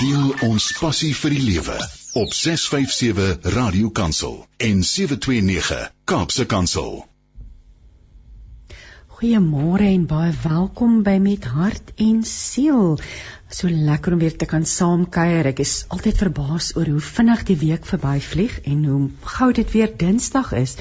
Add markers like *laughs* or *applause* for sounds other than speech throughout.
Deel ons passie vir die lewe op 657 Radio Kansel en 729 Kaapse Kansel. Goeiemôre en baie welkom by Met Hart en Siel. So lekker om weer te kan saamkuier. Ek is altyd verbaas oor hoe vinnig die week verbyvlieg en hoe gou dit weer Dinsdag is.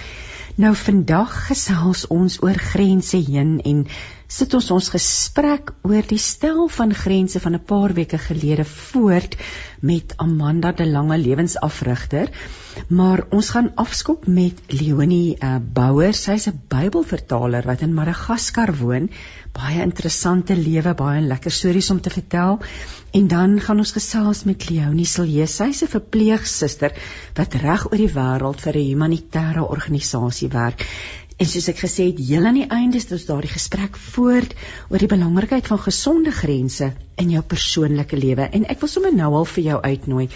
Nou vandag gesels ons oor grense heen en sit ons ons gesprek oor die stel van grense van 'n paar weke gelede voort met Amanda de Lange lewensafrigter. Maar ons gaan afskop met Leonie uh, Bouwer. Sy's 'n Bybelvertaler wat in Madagaskar woon. Baie interessante lewe, baie lekker stories om te vertel. En dan gaan ons gesels met Leonie Silje. Sy's 'n verpleegsuster wat reg oor die wêreld vir 'n humanitêre organisasie werk. En soos ek gesê het, heel aan die einde is dit daardie gesprek voort oor die belangrikheid van gesonde grense in jou persoonlike lewe. En ek wil sommer nou al vir jou uitnooi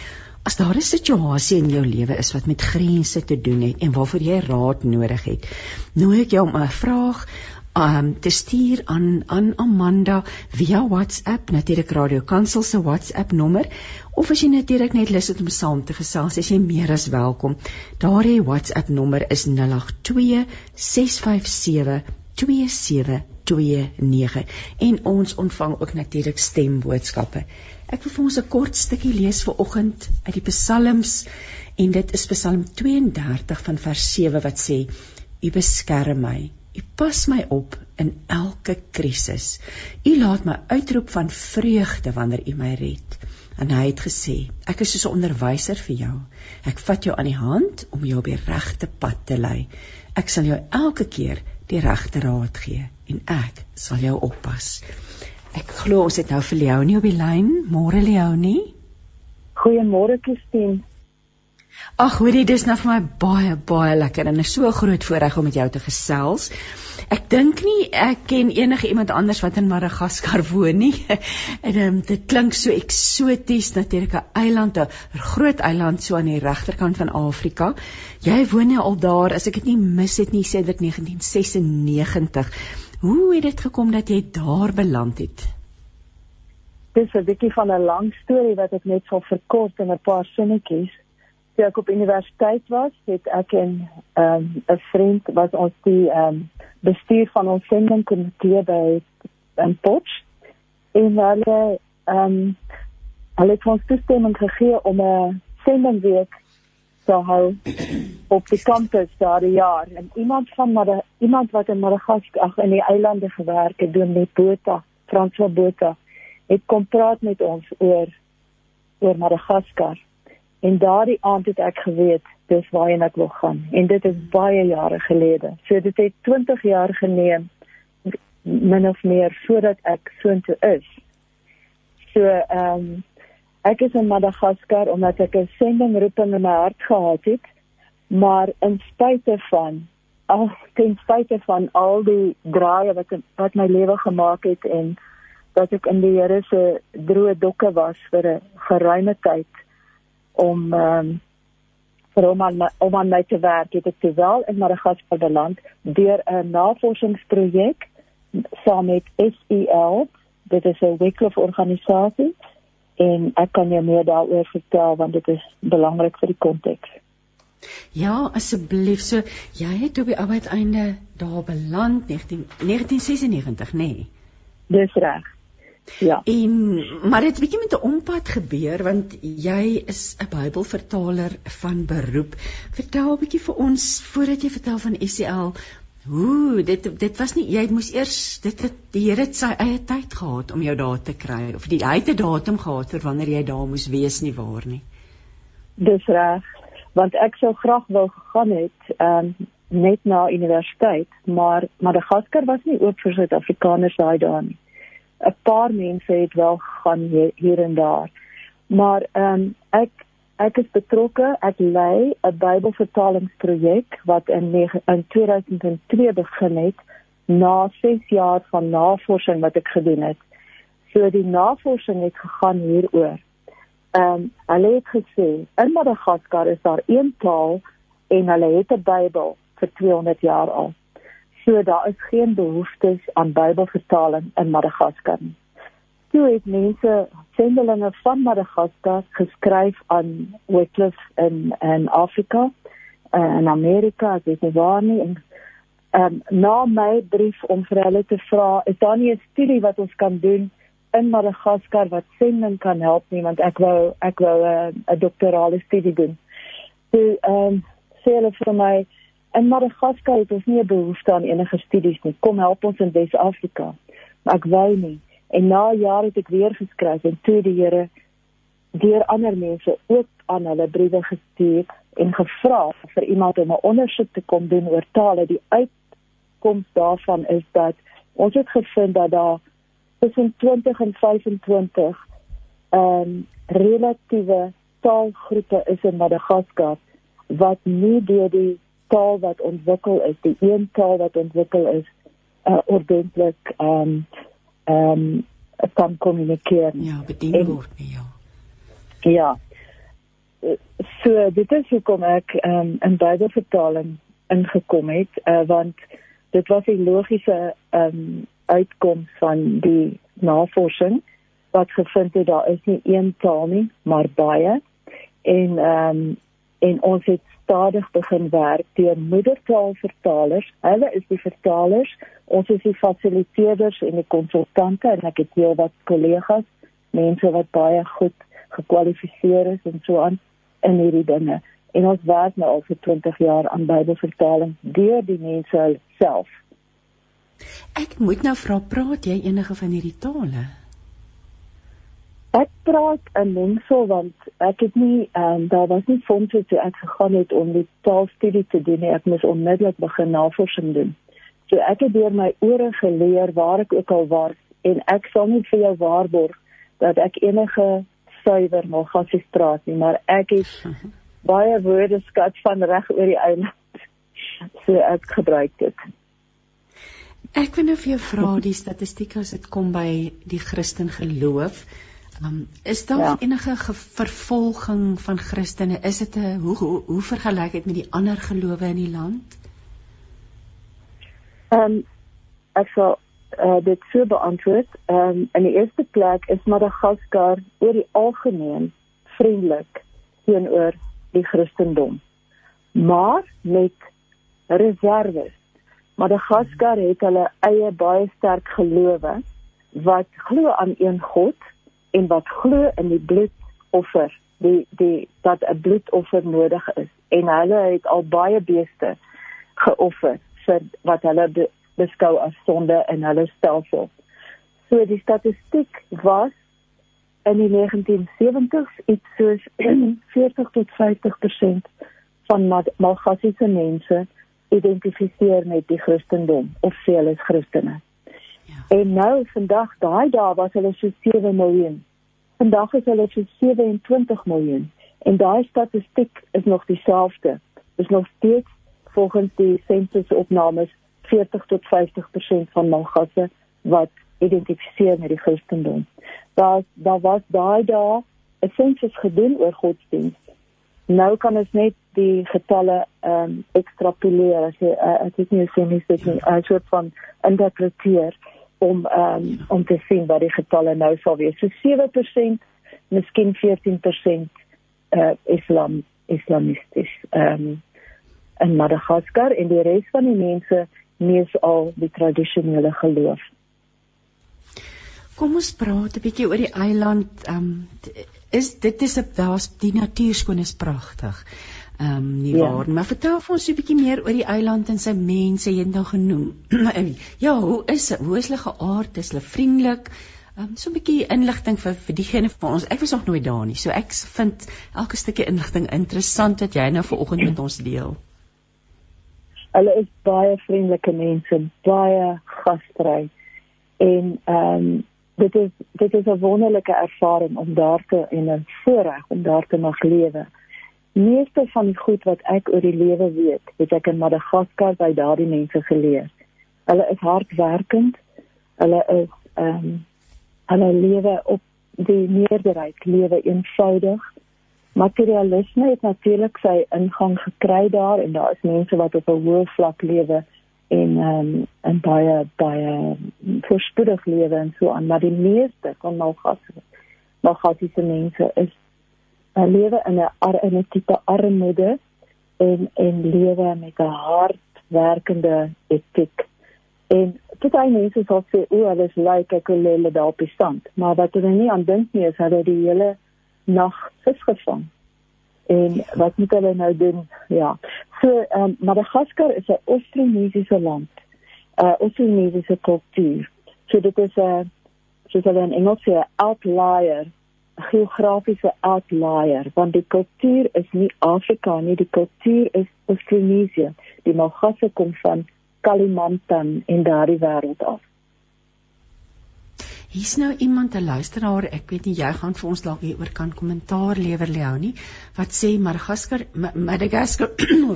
As daar 'n situasie in jou lewe is wat met grense te doen het en waarvoor jy raad nodig het, nooi ek jou om 'n vraag um te stuur aan aan Amanda via WhatsApp natuurlik Radio Kansel se WhatsApp nommer. Of as jy natuurlik net lus het om saam te gesels as jy meer as welkom. Daardie WhatsApp nommer is 082 657 2729 en ons ontvang ook natuurlik stemboodskappe. Ek wil vir ons 'n kort stukkie lees vir oggend uit die psalms. En dit is Psalm 32 van vers 7 wat sê U beskerm my U pas my op in elke krisis. U laat my uitroep van vreugde wanneer U my red. En hy het gesê, ek is soos 'n onderwyser vir jou. Ek vat jou aan die hand om jou op die regte pad te lei. Ek sal jou elke keer die regte raad gee en ek sal jou oppas. Ek glo ons het nou vir Leonie op die lyn. Môre Leonie. Goeiemôre Christine. Ag, hoorie, dis nou vir my baie baie lekker en 'n so groot voorreg om met jou te gesels. Ek dink nie ek ken enige iemand anders wat in Madagaskar *laughs* woon nie. en um, dit klink so eksoties, natuurlik 'n eiland, 'n groot eiland so aan die regterkant van Afrika. Jy woon nou al daar, as ek dit nie mis het nie, sedert 1996. Hoe het dit gekom dat jy daar beland het? Dis 'n bietjie van 'n lang storie wat ek net sal verkort in 'n paar sinnetjies toe ek op universiteit was, het ek en ehm, 'n um, vriend was ons die um, bestuur van ons sendingkomitee by in Potch. En hulle ehm um, hulle het ons toestemming gegee om 'n sendingweek te hou op die kampus daar jaar. En iemand van maar iemand wat in Madagaskar ag in die eilande gewerk het doen met Botha Franswa Botha het kom praat met ons oor oor Madagaskar En daardie aand het ek geweet dis waarheen ek wil gaan en dit is baie jare gelede. So dit het 20 jaar geneem min of meer voordat ek soontoe is. So ehm um, ek is in Madagaskar omdat ek 'n sendingroeping in my hart gehad het, maar in spite van al ten spite van al die draaie wat wat my lewe gemaak het en dat ek in die Here se droë dokke was vir 'n geruime tyd om um, vir hom aan om aan my te werk het ek terwyl in Madagaskar beland deur 'n navorsingsprojek saam met SEL dit is 'n Wycliffe organisasie en ek kan jou meer daaroor vertel want dit is belangrik vir die konteks Ja, asseblief. So, jy het op die uiteinde daar beland 19, 1996, nê? Nee. Dis reg. Ja. En maar dit bietjie met 'n ompad gebeur want jy is 'n Bybelvertaler van beroep. Vertel 'n bietjie vir ons voordat jy vertel van SCL. Hoe dit dit was nie jy moes eers dit het die Here het sy eie tyd gehad om jou daar te kry of die hy het 'n datum gehad vir wanneer jy daar moes wees nie waar nie. Dis reg want ek sou graag wou gegaan het um, net na universiteit maar Madagaskar was nie oop vir Suid-Afrikaners daai dae nie. 'n paar mense het wel gaan hier en daar. Maar ehm um, ek ek is betrokke, ek lei 'n Bybelvertalingsprojek wat in, in 2002 begin het na 6 jaar van navorsing wat ek gedoen het. So die navorsing het gegaan hieroor. Ehm um, hulle het gesê in Madagaskar is daar een taal en hulle het 'n Bybel vir 200 jaar al. So daar is geen behoeftes aan Bybelvertaling in Madagaskar nie. toe het mense sendelinge van Madagaskar geskryf aan Wycliffe in in Afrika uh, in Amerika, weet nie waar nie en um, na my brief om vir hulle te vra, is daar nie 'n studie wat ons kan doen in Madagaskar wat sending kan help nie want ek wou ek wou eh, 'n uh, doktorale studie doen. So ehm um, sê hulle vir my in Madagaskar het ons nie 'n behoefte aan enige studies nie. Kom help ons in Wes-Afrika. Maar ek wou nie. En na jare het ek weer geskryf en toe die Here deur ander mense ook aan hulle briewe gestuur en gevra vir iemand om 'n ondersoek te kom doen oor tale. Die uitkoms daarvan is dat ons het gevind dat daar tussen 20 en 25 ehm um, relatiewe taalgroepe is in Madagaskar wat nie deur die taal wat ontwikkel is, die een taal wat ontwikkel is, uh, ordentlik ehm um, ehm um, kan kommunikeer. Ja, bedien word nie, ja. Ja. So dit is hoekom ek ehm um, in Bybelvertaling ingekom het, uh, want dit was 'n logiese ehm um, uitkoms van die navorsing wat gevind het daar is nie een taal nie, maar baie. En ehm um, en ons het stadig begin werk deur moedertaalvertalers. Hulle is die vertalers, ons is die fasiliteerders en die konsultante en ek het hier wat kollegas, mense wat baie goed gekwalifiseer is en so aan in hierdie dinge. En ons werk nou al vir 20 jaar aan Bybelvertaling deur die mense self. Ek moet nou vra, praat jy enige van hierdie tale? Ek praat 'n mengsel want ek het nie um, daar was nie fondse toe ek gegaan het om die taalstudie te doen nie. Ek moes onmiddellik begin navorsing doen. So ek het deur my ore geleer waar ek ook al was en ek sal nie vir jou waarborg dat ek enige suiwer gaan praat nie, maar ek het *laughs* baie woordeskat van reg oor die eiland. *laughs* So ek gebruik dit. Ek wil nou vir jou vra die statistiek as dit kom by die Christen geloof. Um, is daar ja. enige vervolging van Christene? Is dit 'n hoe hoe, hoe vergelyk dit met die ander gelowe in die land? Ehm um, ek sal uh, dit so beantwoord. Ehm um, in die eerste plek is Madagaskar oor die algemeen vriendelik teenoor die Christendom. Maar met reserves. Madagaskar het hulle eie baie sterk gelowe wat glo aan een God en wat glo in die bloedoffer, die die dat 'n bloedoffer nodig is en hulle het al baie beeste geoffer vir wat hulle be, beskou as sonde in hulle stelsel. So die statistiek was in die 1970s iets soos *clears throat* 40 tot 50% van Malgasiese mense identifiseer met die Christendom of sê hulle is Christene. Ja. En nou vandag daai dae was hulle so 7 miljoen. Vandag is hulle so 27 miljoen en daai statistiek is nog dieselfde. Is nog steeds volgens die sensusopnames 40 tot 50% van Malgasse wat identifiseer met die Christendom. Daar daar was daai dae 'n sensus gedoen oor godsdienst. Nou kan ons net die getalle ehm um, ekstrapoleer as jy uh, ek weet nie hoe om dit 'n soort van interpreteer om um, om te sien wat die getalle nou sal wees. So 7%, miskien 14% uh Islam islamisties ehm um, in Madagaskar en die res van die mense mees al die tradisionele geloof. Kom ons praat 'n bietjie oor die eiland. Ehm um, is dit is 'n die natuurskoon is pragtig. Ehm um, nie ja. waar. Maar vertel vir ons 'n bietjie meer oor die eiland en sy mense, jy het nou genoem. *clears throat* ja, hoe is dit? Hoe is hulle geaard? Is hulle vriendelik? Ehm um, so 'n bietjie inligting vir vir diegene van ons. Ek was nog nooit daar nie. So ek vind elke stukkie inligting interessant wat jy nou vanoggend met ons deel. Hulle is baie vriendelike mense, baie gastry. En ehm um, dit is dit is 'n wonderlike ervaring om daar te en 'n voorreg om daar te mag lewe meeste van die goed wat ek oor die lewe weet, het ek in Madagaskar by daardie mense geleer. Hulle is hardwerkend. Hulle is ehm um, hulle lewe op die meerderheid lewe eenvoudig. Materialisme het natuurlik sy ingang gekry daar en daar is mense wat op 'n hoë vlak lewe en ehm um, en baie baie voorspoedig lewe en so aan maar die meeste van malgasse malgassiese mense is uh, lewe in 'n in 'n tipe armoede en en lewe met 'n hardwerkende etiek en dit hy mense sal sê o hulle is lyk like, ek hulle daar op die sand maar wat hulle nie aan dink nie is hulle die hele nag vis gevang en wat moet hulle nou doen? Ja. So ehm um, Madagaskar is 'n Austronesiese land. 'n uh, Austronesiese kultuur. So dit is 'n soos hulle in Engels sê outlier, geografiese outlier, want die kultuur is nie Afrika nie, die kultuur is Austronesië. Die Magasse kom van Kalimantan en daardie wêreld af. Hier's nou iemand 'n luisteraar, ek weet nie jy gaan vir ons dalk hieroor kan kommentaar lewer Leonie, wat sê Madagaskar *clears throat* Madagascar,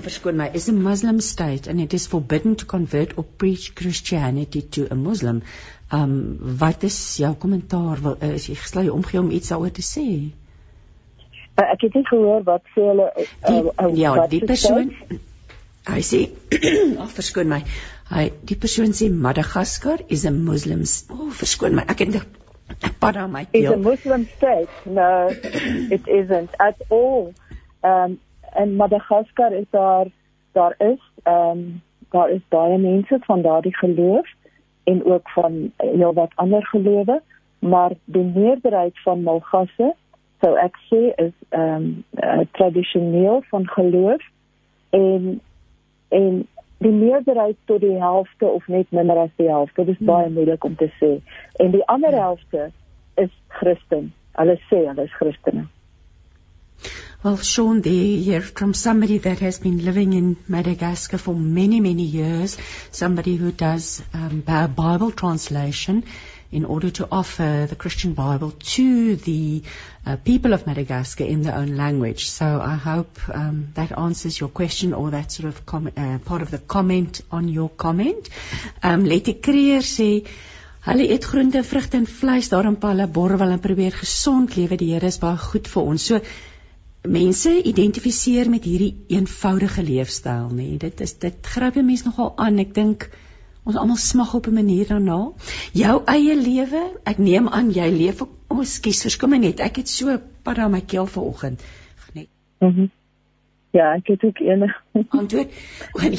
verskoon my, is a Muslim state and it is forbidden to convert or preach Christianity to a Muslim. Um wat is jou kommentaar? Wil uh, is jy gesluit omgee om iets daaroor te sê? Uh, ek het nie gehoor wat sê hulle uh, uh, ja, die persoon hy sê *clears throat* ag verskoon my Hy die persoon sê Madagaskar is a Muslims. O, oh, verskoon my. Ek het ek pad aan my keel. It's a Muslim state. No, it isn't at all. Um en Madagaskar is daar daar is um daar is baie mense van daardie geloof en ook van heel wat ander gelowe, maar die meerderheid van Malgasse sou ek sê is um uh, tradisioneel van geloof en en die meerderheid tot die helfte of net minder as die helfte. Dit is hmm. baie moeilik om te sê. En die ander ja. helfte is Christen. Hulle sê hulle is Christene. Well, Sean, they hear from somebody that has been living in Madagascar for many, many years, somebody who does um, Bible translation in order to offer the Christian Bible to the uh, people of Madagascar in their own language. So I hope um, that answers your question or that sort of com- uh, part of the comment on your comment. Um, Letty Creer sê, hulle eet groente, vrugte en vleis, daarom pa hulle borrel en probeer gesond lewe. Die Here is baie goed vir ons. So mense identifiseer met hierdie eenvoudige leefstyl, nê. Nee. Dit is dit gryp mense nogal aan. Ek dink ons almal smag op 'n manier daarna. Jou eie lewe, ek neem aan jy leef ook oh, skus, verskom my net. Ek het so pad aan my keel vanoggend. Net. Mhm. Mm ja, ek het ook een *laughs* antwoord.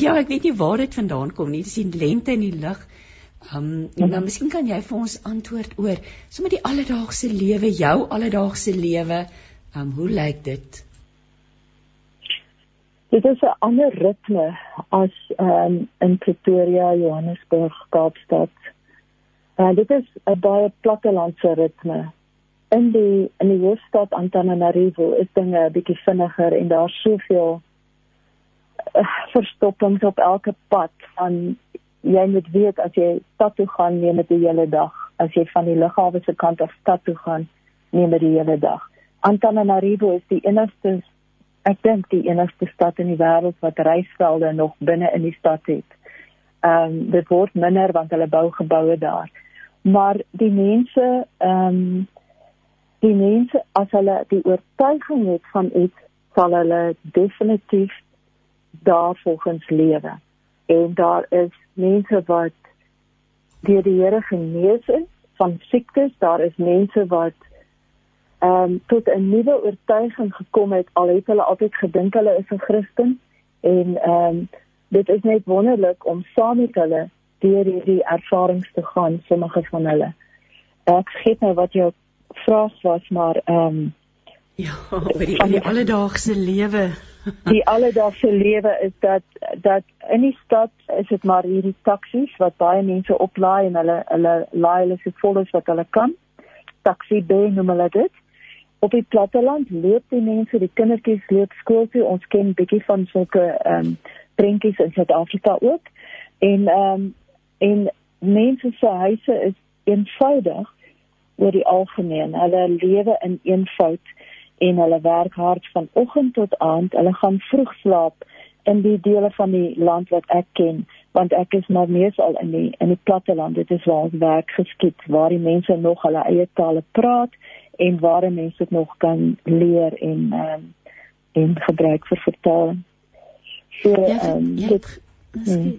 Ja, ek weet nie waar dit vandaan kom nie. Dis die lente in die lug. Ehm, um, mm -hmm. miskien kan jy vir ons antwoord oor sommer die alledaagse lewe, jou alledaagse lewe. Ehm, um, hoe lyk dit? Dit is 'n ander ritme as um, in Pretoria, Johannesburg, Kaapstad. En uh, dit is 'n baie plattelandse ritme. In die in die hoofstad Antananarivo is dinge 'n bietjie vinniger en daar's soveel uh, verstoppings op elke pad van jy moet weet as jy stad toe gaan neem dit die hele dag. As jy van die lughawe se kant af stad toe gaan, neem dit die hele dag. Antananarivo is die enigste ek dink die enigste stad in die wêreld wat reisvelde nog binne in die stad het. Ehm um, dit word minder want hulle bou geboue daar. Maar die mense ehm um, die mense as hulle die oortuiging het van iets sal hulle definitief daarvolgens lewe. En daar is mense wat deur die Here genees is van siektes, daar is mense wat ehm um, tot 'n nuwe oortuiging gekom het al het hulle altyd gedink hulle is 'n Christen en ehm um, dit is net wonderlik om saam met hulle deur hierdie ervarings te gaan sommige van hulle. Ek skiet nou wat jou vraag was maar ehm um, ja, oor die, die alledaagse lewe. *laughs* die alledaagse lewe is dat dat in die stad is dit maar hierdie taksies wat baie mense oplaai en hulle hulle laai hulle so vol as wat hulle kan. Taxi B noem hulle dit op die platteland loop die mense, die kindertjies loop skool toe. Ons ken bietjie van sulke ehm um, prentjies in Suid-Afrika ook. En ehm um, en mense se huise is eenvoudig oor die algemeen. Hulle lewe in eenvoud en hulle werk hard van oggend tot aand. Hulle gaan vroeg slaap in die dele van die land wat ek ken want ek is maar meesal in die in die platteland dit is waar ons werk geskied waar die mense nog hulle eie tale praat en waar mense dit nog kan leer en ehm um, en gebruik vir vertaling. So ja, ehm um, dit hmm.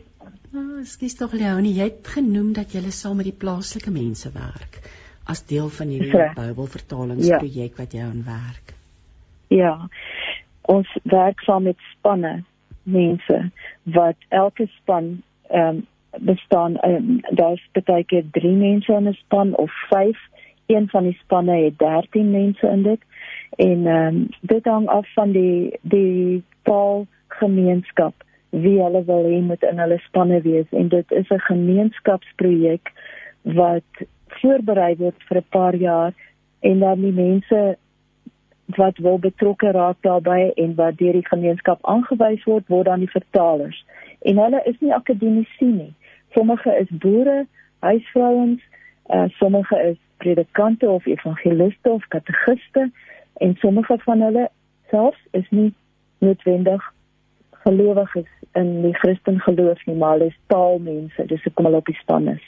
Nou, skus tog Leonie, jy het genoem dat jy saam met die plaaslike mense werk as deel van hierdie Bybelvertalingsprojek ja. wat jy aan werk. Ja. Ons werk saam met spanne mense wat elke span ehm um, bestaan um, daar's baie keer 3 mense in 'n span of 5. Een van die spanne het 13 mense in dit. En ehm um, dit hang af van die die taalgemeenskap wie hulle wil hê moet in hulle spanne wees. En dit is 'n gemeenskapsprojek wat voorberei word vir 'n paar jaar en dan die mense wat wil betrokke raak daarbey en wat deur die gemeenskap aangewys word word dan die vertalers. En hulle is nie akademici nie. Sommige is boere huisvrouens uh, sommige is predikante of evangeliste of kategiste en sommige van hulle selfs is nie noodwendig gelowiges in die Christen geloof nie, maar hulle is taalmense, dis hoekom hulle op die span is.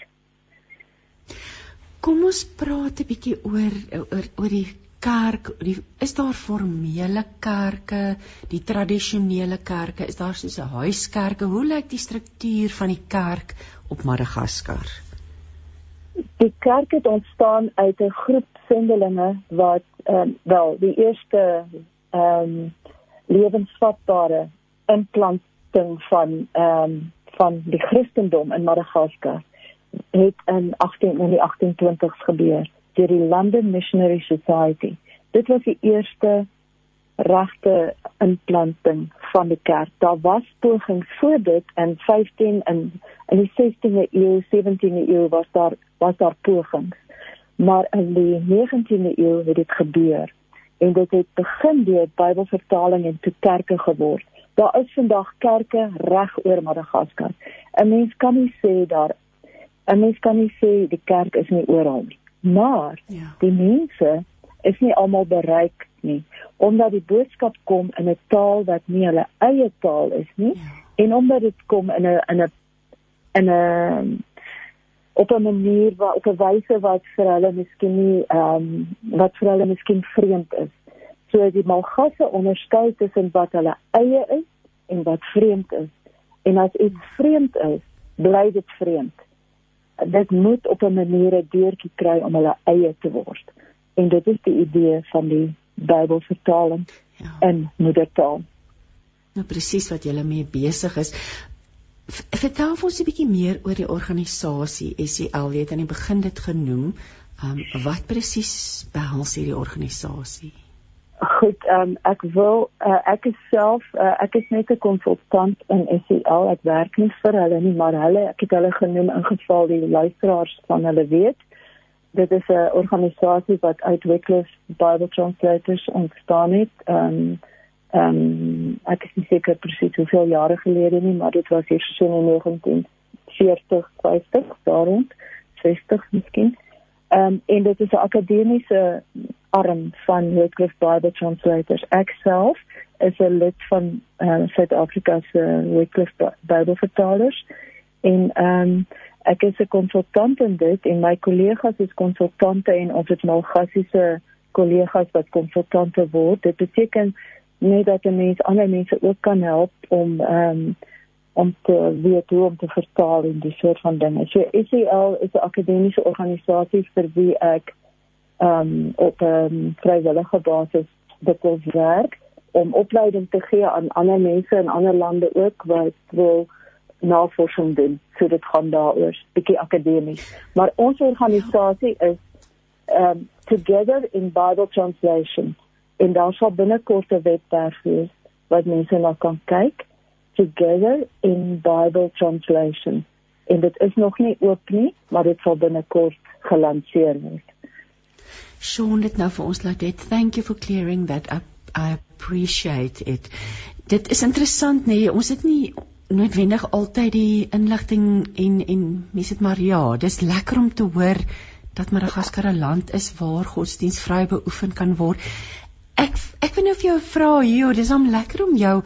Kom ons praat 'n bietjie oor oor oor die kerk, die is daar formele kerke, die tradisionele kerke, is daar soos 'n huiskerke? Hoe lyk die struktuur van die kerk op Madagaskar? Die kerk het ontstaan uit 'n groep sendelinge wat ehm um, wel, die eerste ehm um, lewensvatbare implanting van ehm um, van die Christendom in Madagaskar het in 18 in die 1820s gebeur deur die London Missionary Society. Dit was die eerste regte implanting van die kerk. Daar was pogings voor dit in 15 in in die 16de eeu, 17de eeu was daar was daar pogings. Maar in die 19de eeu het dit gebeur en dit het begin deur Bybelvertaling en toe kerke geword. Daar is vandag kerke reg oor Madagaskar. 'n Mens kan nie sê daar 'n mens kan nie sê die kerk is nie oral nie. Maar ja. die mense is nie almal bereik nie omdat die boodskap kom in 'n taal wat nie hulle eie taal is nie ja. en omdat dit kom in 'n in 'n in 'n op 'n manier wat op 'n wyse wat vir hulle miskien nie ehm um, wat vir hulle miskien vreemd is. So die Malgasse onderskei tussen wat hulle eie is en wat vreemd is. En as iets vreemd is, bly dit vreemd. Dit moet op 'n manier 'n deurtjie kry om hulle eie te word. En dit is die idee van die Bybelvertaling ja. in moedertaal. Nou presies wat jy mee besig is. Vertel ons 'n bietjie meer oor die organisasie SEL. Jy het aan die begin dit genoem. Um wat presies behels hierdie organisasie? Goed, um ek wil uh, ek is self uh, ek is net 'n konsultant in SEL. Ek werk nie vir hulle nie, maar hulle ek het hulle genoem in geval die luisteraars van hulle weet dit is 'n organisasie wat uit Wycliffe Bible Translators ontstaan het. Ehm um, ehm um, ek is nie seker presies hoeveel jare gelede nie, maar dit was hier so in 1940, 50, daarom 60 miskien. Ehm um, en dit is 'n akademiese arm van Wycliffe Bible Translators. Ek self is 'n lid van uh, Suid-Afrika se Wycliffe Bible Vertalers en ehm um, ek is 'n konsultant in dit en my kollegas is konsultante en ons het nou gassiese kollegas wat konsultante word. Dit beteken nie dat 'n mens ander mense ook kan help om ehm um, om te weet hoe om te vertaal en die soort van dinge. So SEL is 'n akademiese organisasie vir wie ek ehm um, op 'n um, vrywillige basis bekoms werk om opleiding te gee aan ander mense in ander lande ook wat wil navorsing doen. So dit gaan daaroor, bietjie akademies. Maar ons organisasie is um Together in Bible Translation. En daar sal binnekort 'n webwerf wees wat mense na kan kyk. Together in Bible Translation. En dit is nog nie oop nie, maar dit sal binnekort gelanseer word. Sean het nou vir ons laat dit. Thank you for clearing that up. I appreciate it. Dit is interessant nê, nee, ons het nie noodwendig altyd die inligting en en mense dit maar ja, dis lekker om te hoor dat Madagaskar 'n land is waar godsdiens vry beoefen kan word. Ek ek wil nou vir jou vra hier, dis om lekker om jou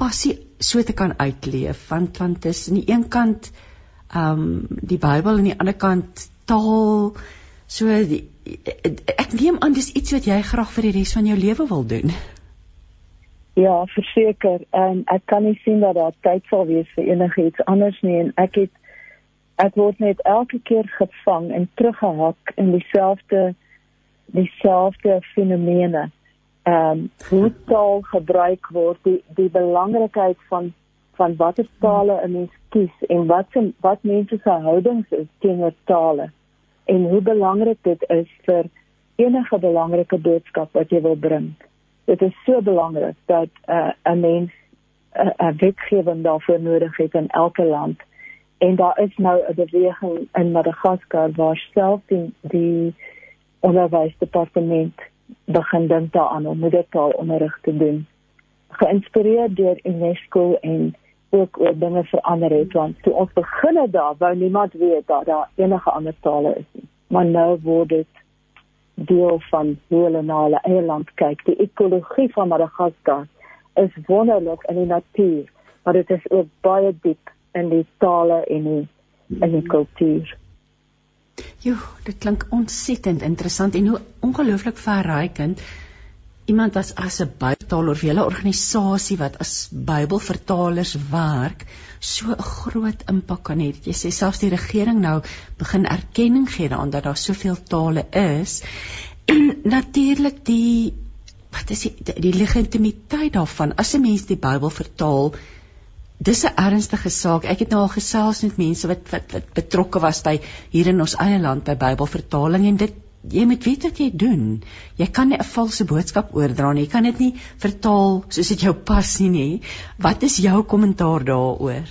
passie so te kan uitleef want want dis aan die een kant ehm um, die Bybel en aan die ander kant taal so die, ek neem aan dis iets wat jy graag vir die res van jou lewe wil doen. Ja, verseker. En ek kan nie sien dat daar tyd sal wees vir enigiets anders nie en ek het ek word net elke keer gevang en teruggehak in dieselfde dieselfde fenomene. Ehm um, hoe taal gebruik word, die die belangrikheid van van watter tale 'n mens kies en wat se wat mense se houdings is teenoor tale en hoe belangrik dit is vir enige belangrike boodskap wat jy wil bring. Dit is so belangrik dat 'n uh, mens 'n uh, wetgewing daarvoor nodig het in elke land. En daar is nou 'n beweging in Madagaskar waar self die, die onderwysdepartement begin dink daaraan om moedertaalonderrig te doen. Geïnspireer deur UNESCO en ook oor dinge verander het want toe ons begin het daar wou niemand weet dat daar enige ander tale is nie. Maar nou word dit deel van hoe hulle na hulle eie land kyk. Die ekologie van Madagaskar is wonderlik in die natuur, maar dit is ook baie diep in die tale en die in die kultuur. Jo, dit klink ontsettend interessant en hoe ongelooflik verrykend iemand as as 'n Bybeltaler of 'n hele organisasie wat as Bybelvertalers werk, so 'n groot impak kan hê. Jy sê selfs die regering nou begin erkenning gee daaraan dat daar soveel tale is. En natuurlik die wat is die, die legitimiteit daarvan? As 'n mens die Bybel vertaal Dis 'n ernstige saak. Ek het nou al gesels met mense wat wat, wat betrokke was by hier in ons eie land by Bybelvertaling en dit jy moet weet wat jy doen. Jy kan nie 'n valse boodskap oordra nie. Jy kan dit nie vertaal soos dit jou pas nie, nie. Wat is jou kommentaar daaroor?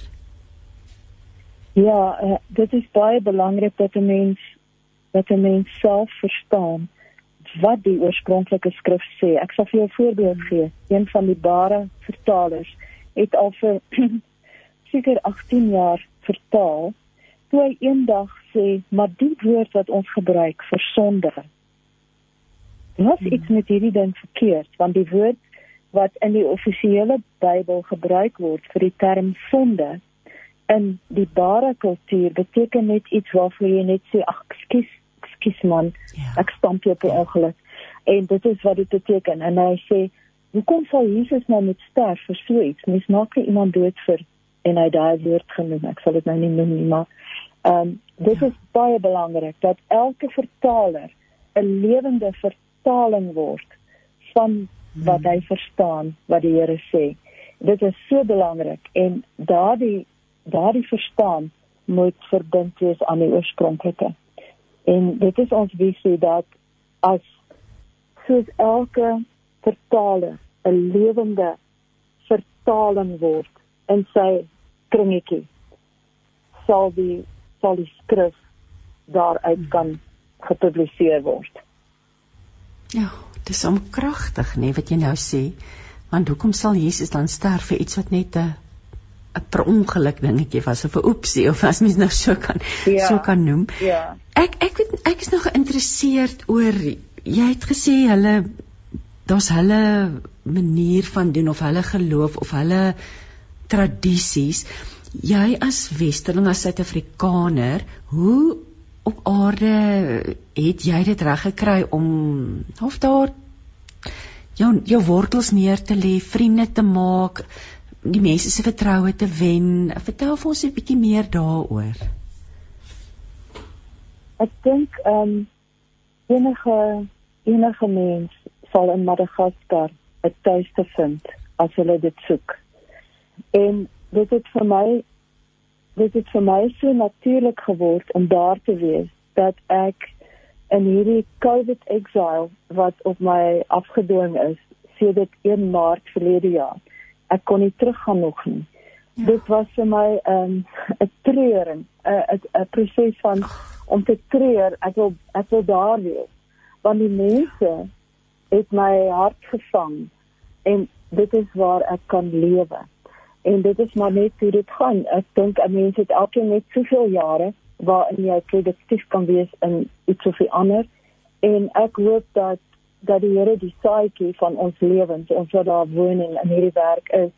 Ja, uh, dit is baie belangrik dat 'n mens dat 'n mens self verstaan wat die oorspronklike skrif sê. Ek sal vir jou 'n voorbeeld gee. Een van die bare vertalers het al vir *clears throat* seker 18 jaar vertaal toe hy eendag sê, maar die woord wat ons gebruik vir sonde. Wat iets met hierdie ding verkeerd, want die woord wat in die offisiële Bybel gebruik word vir die term sonde in die bare kultuur beteken net iets waarvoor jy net sê ag skus skus man ja. ek stamp jou per ongeluk en dit is wat dit beteken en hy sê hoekom sal Jesus nou met sterf vir so iets mens maak nie iemand dood vir en hy daai woord genoem ek sal dit nou nie noem nie maar ehm um, dit is baie belangrik dat elke vertaler 'n lewende vertaling word van wat hy verstaan wat die Here sê. Dit is so belangrik en daardie daardie verstaan moet verbind wees aan die oorspronklike. En dit is ons visie dat as soos elke vertaler 'n lewende vertaling word in sy kringetjie sal die sal die skrif daaruit kan gepubliseer word. Ja, dit is omkragtig, nê, nee, wat jy nou sê. Want hoekom sal Jesus dan sterf vir iets wat net 'n 'n per ongeluk dingetjie was of 'n oepsie of as mens nou so kan ja, so kan noem. Ja. Ek ek weet ek is nog geïnteresseerd oor jy het gesê hulle daar's hulle manier van doen of hulle geloof of hulle tradisies jy as westerling as suid-afrikaner hoe op aarde het jy dit reg gekry om of daar jou jou wortels neer te lê vriende te maak die mense se vertroue te wen? Vertel vir ons 'n bietjie meer daaroor. Ek dink ehm um, enige enige mens sal in Madagaskar 'n tuiste vind as hulle dit soek en dit het vir my dit het vir my so natuurlik geword om daar te wees dat ek in hierdie COVID exile wat op my afgedwing is sedert 1 Maart verlede jaar. Ek kon nie teruggaan nog nie. Ja. Dit was vir my 'n um, *laughs* 'n treuring, 'n 'n proses van om te treur. Ek wil ek wil daar wees. Want die mense het my hart gevang en dit is waar ek kan lewe en dit is maar net hoe dit gaan. Ek dink 'n mens het elke net soveel jare waarin jy produktief kan wees in iets of ander en ek hoop dat dat die Here die saadjie van ons lewens, ons wat daar woon en in hierdie werk is,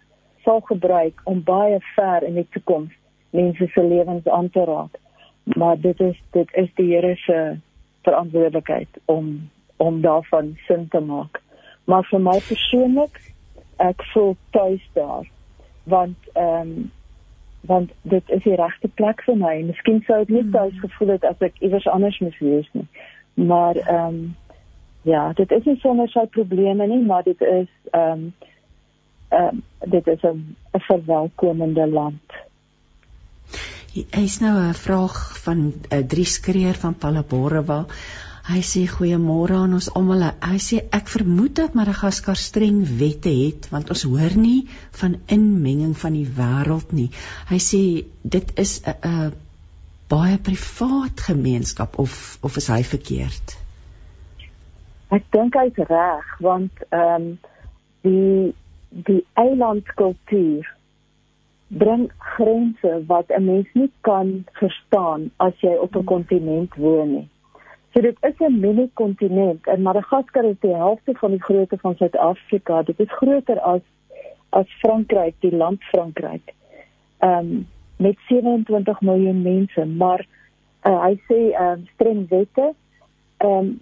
sal gebruik om baie ver in die toekoms mense se lewens aan te raak. Maar dit is dit is die Here se verantwoordelikheid om om daarvan sin te maak. Maar vir my persoonlik ek voel tuis daar want ehm um, want dit is die regte plek vir my. Miskien sou ek nie hmm. tuis gevoel het as ek iewers anders moes wees nie. Maar ehm um, ja, dit is nie sonder sy probleme nie, maar dit is ehm um, ehm um, dit is 'n verwelkomende land. Hy is nou 'n vraag van 'n uh, eh, drie skreer van Palabora. Hy sê goeiemôre aan ons almal. Hy sê ek vermoed dat Madagaskar streng wette het want ons hoor nie van inmenging van die wêreld nie. Hy sê dit is 'n 'n baie privaat gemeenskap of of is hy verkeerd? Ek dink hy's reg want ehm um, die die eilandkultuur bring grense wat 'n mens nie kan verstaan as jy op 'n kontinent woon nie. So dit is 'n mini-kontinent en Madagaskar is die helfte van die grootte van Suid-Afrika. Dit is groter as as Frankryk, die land Frankryk. Ehm um, met 27 miljoen mense, maar uh, hy sê ehm um, streng wette. Ehm um,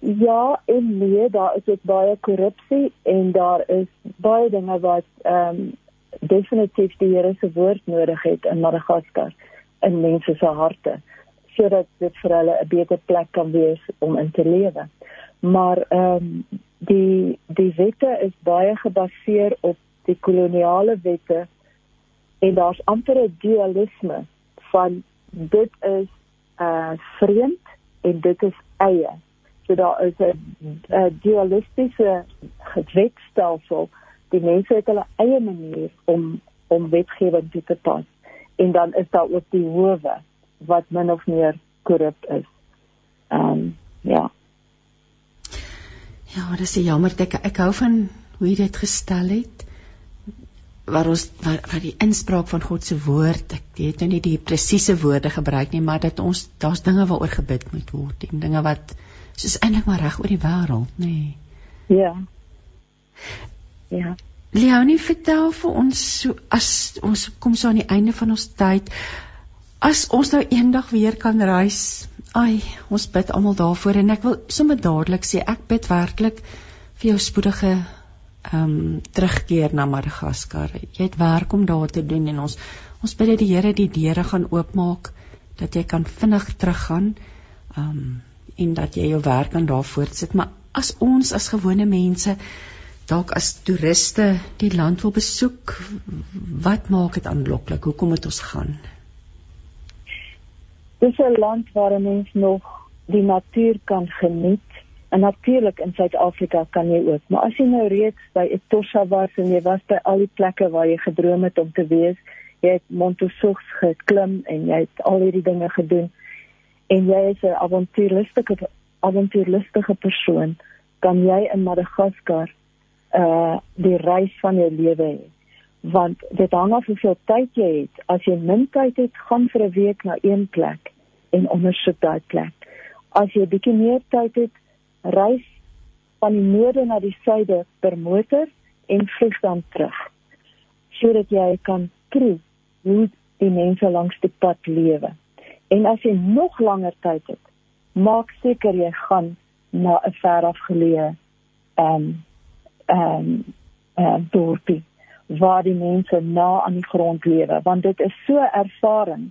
ja, en nee, daar is ook baie korrupsie en daar is baie dinge wat ehm um, definitief die Here se woord nodig het in Madagaskar in mense se harte sodat dit vir hulle 'n beter plek kan wees om in te lewe. Maar ehm um, die die wette is baie gebaseer op die koloniale wette en daar's amper 'n dualisme van dit is uh vreemd en dit is eie. So daar is 'n dualistiese wetstelsel die mense het hulle eie manier om om wetgewing toe te pas en dan is daar ook die howe wat min of meer korrup is. Ehm um, ja. Ja, dit is jammer ek ek hou van hoe jy dit gestel het waar ons waar, waar die inspraak van God se woord ek weet nou nie die presiese woorde gebruik nie maar dat ons daar's dinge waaroor gebid moet word en dinge wat soos eintlik maar reg oor die wêreld nê. Nee. Ja. Ja. Leonie, vertel vir ons so as ons kom so aan die einde van ons tyd as ons nou eendag weer kan reis. Ai, ons bid almal daarvoor en ek wil sommer dadelik sê ek bid werklik vir jou spoedige ehm um, terugkeer na Madagaskar. Jy het werk om daar te doen en ons ons bid dat die Here die deure gaan oopmaak dat jy kan vinnig teruggaan. Ehm um, en dat jy jou werk aan daar voortsit. Maar as ons as gewone mense dalk as toeriste die land wil besoek, wat maak dit aanloklik? Hoekom moet ons gaan? Dis 'n land waar 'n mens nog die natuur kan geniet. En natuurlik in Suid-Afrika kan jy ook, maar as jy nou reeds by Etosha was en jy was by al die plekke waar jy gedroom het om te wees, jy het Montosox geklim en jy het al hierdie dinge gedoen en jy is 'n avontuurlustige avontuurlustige persoon, kan jy in Madagaskar uh die reis van jou lewe hê. Want dit hang af hoeveel tyd jy het. As jy min tyd het, gaan vir 'n week na een plek en ondersoek daai plek. As jy bietjie meer tyd het, reis van die noorde na die suide per motor en vlieg dan terug. Sodat jy kan proe hoe die mense langs die pad lewe. En as jy nog langer tyd het, maak seker jy gaan na 'n ver afgeleë ehm um, ehm um, uh, dorpie waar die mense na aan die grond lewe want dit is so ervaring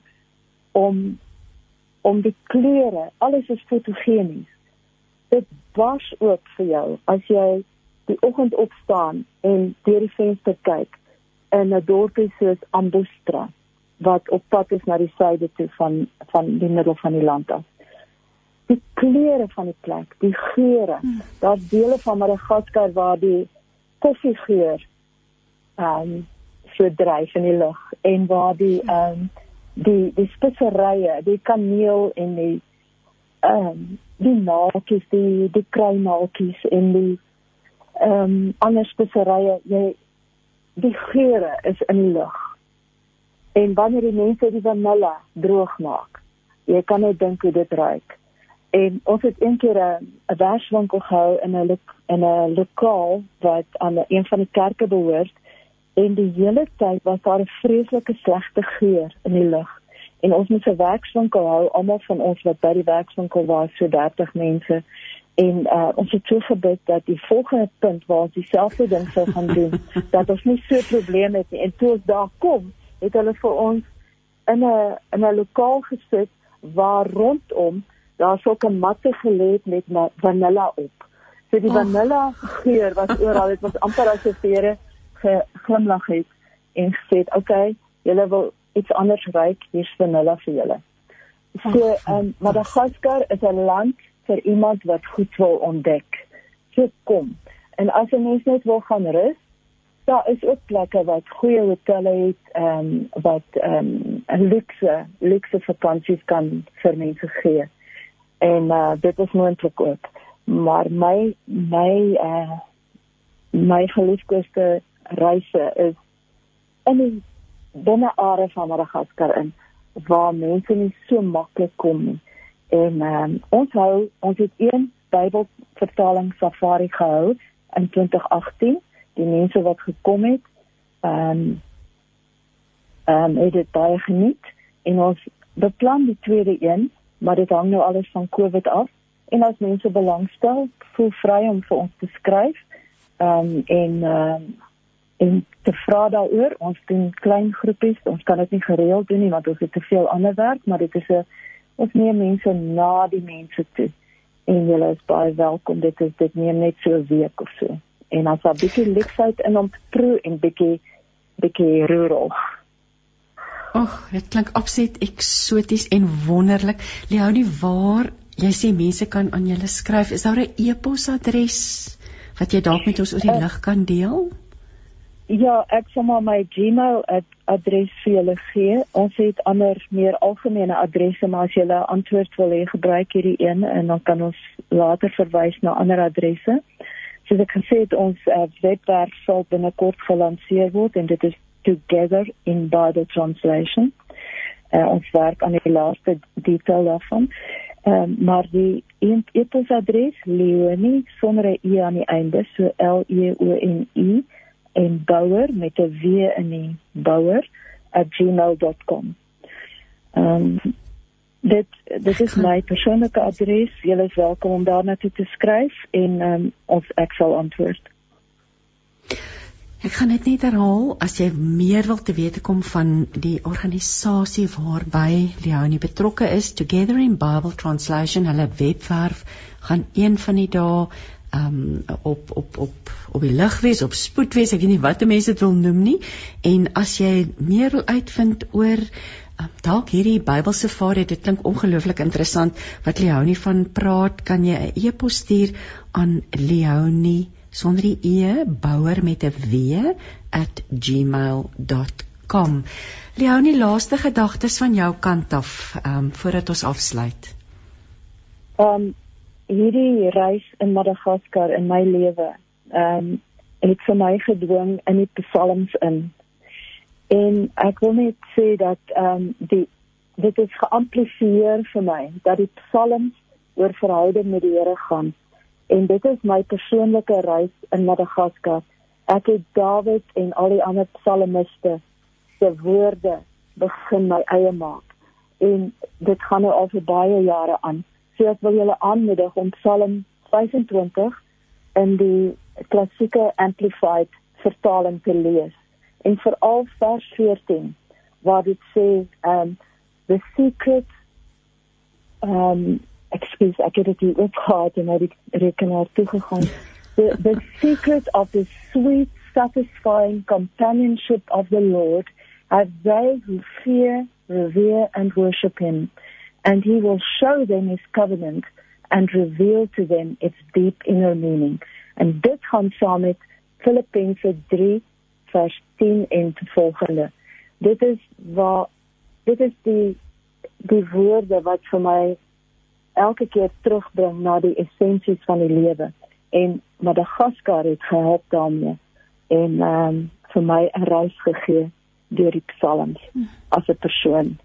om om die kleure alles is fotogenies dit was ook vir jou as jy die oggend opstaan en deur die venster kyk in 'n dorpie soos Ambostra wat op pad is na die suide toe van van die middel van die land af die kleure van die plek, die geure. Hmm. Daar's dele van Madagaskar waar die koffiegeur ehm um, so dryf in die lug en waar die ehm um, die die speserye, die kaneel en die ehm um, die naaltjies, die die kruimaaltjies en die ehm um, ander speserye, jy die geure is in die lug. En wanneer die mense die vanille droog maak, jy kan net dink hoe dit ruik. En ons het een keer 'n verswinkel gehou in 'n in 'n lokaal wat aan een van die kerke behoort en die hele tyd was daar 'n vreeslike slegte geur in die lug. En ons moet 'n werkswinkel hou, almal van ons wat by die werkswinkel was, so 30 mense en uh, ons het so gebid dat die volgende punt waar ons dieselfde ding sou gaan doen *laughs* dat ons nie so probleme het nie en toe ons daar kom het hulle vir ons in 'n in 'n lokaal gesit waar rondom daar sulke matte gelê het met vanilla op. So die vanilla geur was oral, dit was amper asof Here geglimlag het en gesê, "Oké, okay, julle wil iets anders ruik, hier's vanilla vir julle." So, ehm um, Madagaskar is 'n land vir iemand wat goed wil ontdek. So kom. En as 'n mens net wil gaan rus, daar is ook plekke wat goeie hotelle het, ehm um, wat ehm um, luxe luxe vakansies kan vir mense gee. En uh dit is moontlik ook. Maar my my uh my geliefde reise is in die binne are van Madagaskar in waar mense nie so maklik kom nie. En um, ons hou ons het een Bybelvertaling safari gehou in 2018. Die mense wat gekom het, ehm um, ehm um, het dit baie geniet en ons beplan die tweede een, maar dit hang nou alles van COVID af. En as mense belangstel, voel vry om vir ons te skryf. Ehm um, en ehm um, en te vra daaroor. Ons doen klein groepies. Ons kan dit nie gereeld doen nie want ons het te veel ander werk, maar dit is 'n ons neem mense na die mense toe. En julle is baie welkom. Dit is dit neem net so 'n week of so. En as daar bietjie leksheid in om te proe en bietjie bietjie rural. Ag, dit klink absoluut eksoties en wonderlik. Leonie, waar jy sê mense kan aan julle skryf, is daar 'n e-posadres wat jy dalk met ons oor die uh, lig kan deel? Ja, ek sal maar my Gmail adres vir julle gee. Ons het ander meer algemene adresse, maar as julle antwoord wil hê, gebruik hierdie een en dan kan ons later verwys na ander adresse. Soos ek gesê het, ons uh, webwerf sal binnekort gelanseer word en dit is Together in Bible Translation. Uh, ons werk aan die laaste detail daarvan. Um, maar die e-posadres Leonie sonder 'n e aan die einde, so L E O N I en bouer met 'n w in die bouer@gmail.com. Ehm um, dit dit is my persoonlike adres. Julle is welkom om daarna toe te skryf en ehm um, ons ek sal antwoord. Ek gaan dit net herhaal as jy meer wil te wete kom van die organisasie waarby Leonie betrokke is Together in Bible Translation hulle webwerf gaan een van die dae um op op op op die lig wees, op spoed wees, ek weet nie wat mense dit wil noem nie. En as jy meer wil uitvind oor um, dalk hierdie Bybelse safari, dit klink ongelooflik interessant wat Leonie van praat, kan jy 'n e-pos stuur aan Leonie sonder die e bouer met 'n w @gmail.com. Leonie, laaste gedagtes van jou kant af, ehm um, voordat ons afsluit. Ehm um, hierdie reis in Madagaskar in my lewe ehm um, het vir my gedwing in die psalms in. En ek wil net sê dat ehm um, die dit is geamplifieer vir my dat die psalms oor verhouding met die Here gaan. En dit is my persoonlike reis in Madagaskar. Ek het Dawid en al die ander psalmiste se woorde begin my eie maak. En dit gaan nou al vir baie jare aan. So ek wil julle aanmoedig om Psalm 25 in die klassieke amplified vertaling te lees en veral vers 14 waar dit sê um the secret um excuse ek het dit ook gehad en ek rekenaar toe gegaan the, the secret of the sweet satisfying companionship of the lord have they who fear revere and worship him and he will show them his covenant and reveal to them its deep inner meaning. En dit gaan saam met Filippense 3 vers 10 en te volgende. Dit is waar dit is die die woorde wat vir my elke keer terugbring na die essensies van die lewe en Madagaskar het gehelp daarmee en ehm um, vir my 'n reis gegee deur die psalms as 'n persoon.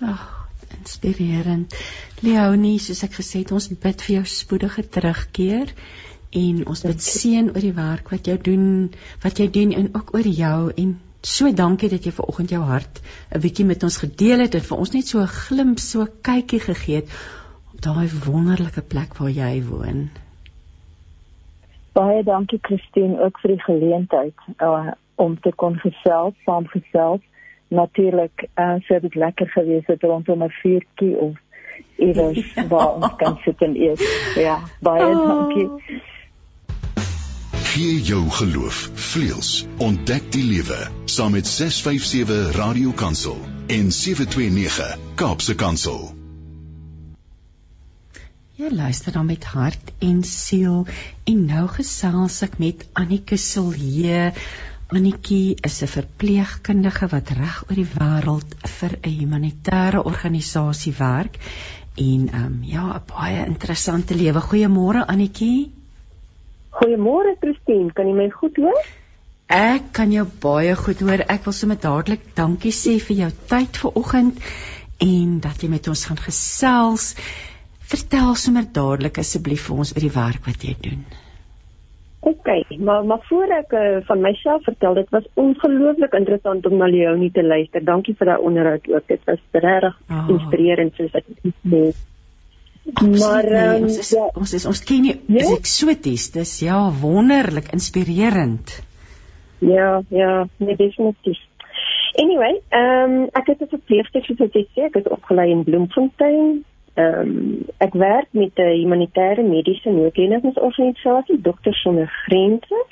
Ag inspirerend. Leonie, soos ek gesê het, ons bid vir jou spoedige terugkeer en ons bid seën oor die werk wat jy doen, wat jy doen en ook oor jou en so dankie dat jy ver oggend jou hart 'n bietjie met ons gedeel het en vir ons net so 'n glimp, so kykie gegee het daai wonderlike plek waar jy woon. Baie dankie Christine ook vir die geleentheid uh, om te kon gesels, saamgesels. Natuurlik, uh, sou dit lekker gewees het rondom 'n vuurtjie of iewers *laughs* ja. waar ons kan sit en eet. Ja, baie oh. dankie. Gee jou geloof vleuels. Ontdek die lewe saam met 657 Radio Kansel en 729 Kaapse Kansel. Jy luister dan met hart en siel en nou gesels ek met Annike Silje. Annetjie is 'n verpleegkundige wat reg oor die wêreld vir 'n humanitêre organisasie werk en ehm um, ja, 'n baie interessante lewe. Goeiemôre Annetjie. Goeiemôre Christine, kan jy my goed hoor? Ek kan jou baie goed hoor. Ek wil sommer dadelik dankie sê vir jou tyd vanoggend en dat jy met ons gaan gesels. Vertel sommer dadelik asseblief vir ons oor die werk wat jy doen. OK, maar maar voor ek uh, van myself vertel, dit was ongelooflik interessant om na Leonie te luister. Dankie vir daai onderhoud ook. Dit was regtig oh. inspirerend soos ek sê. Maar um, ons is, ja. ons is ons ken nie ja? is eksoties. Dis ja, wonderlik, inspirerend. Ja, ja, nee, definitief. Anyway, ehm um, ek het 'n verpleegster soos ek sê, ek het opgelei in Bloemfontein Ehm um, ek werk met 'n humanitêre mediese noodlenigingsorganisasie Dokters Sonder Grense.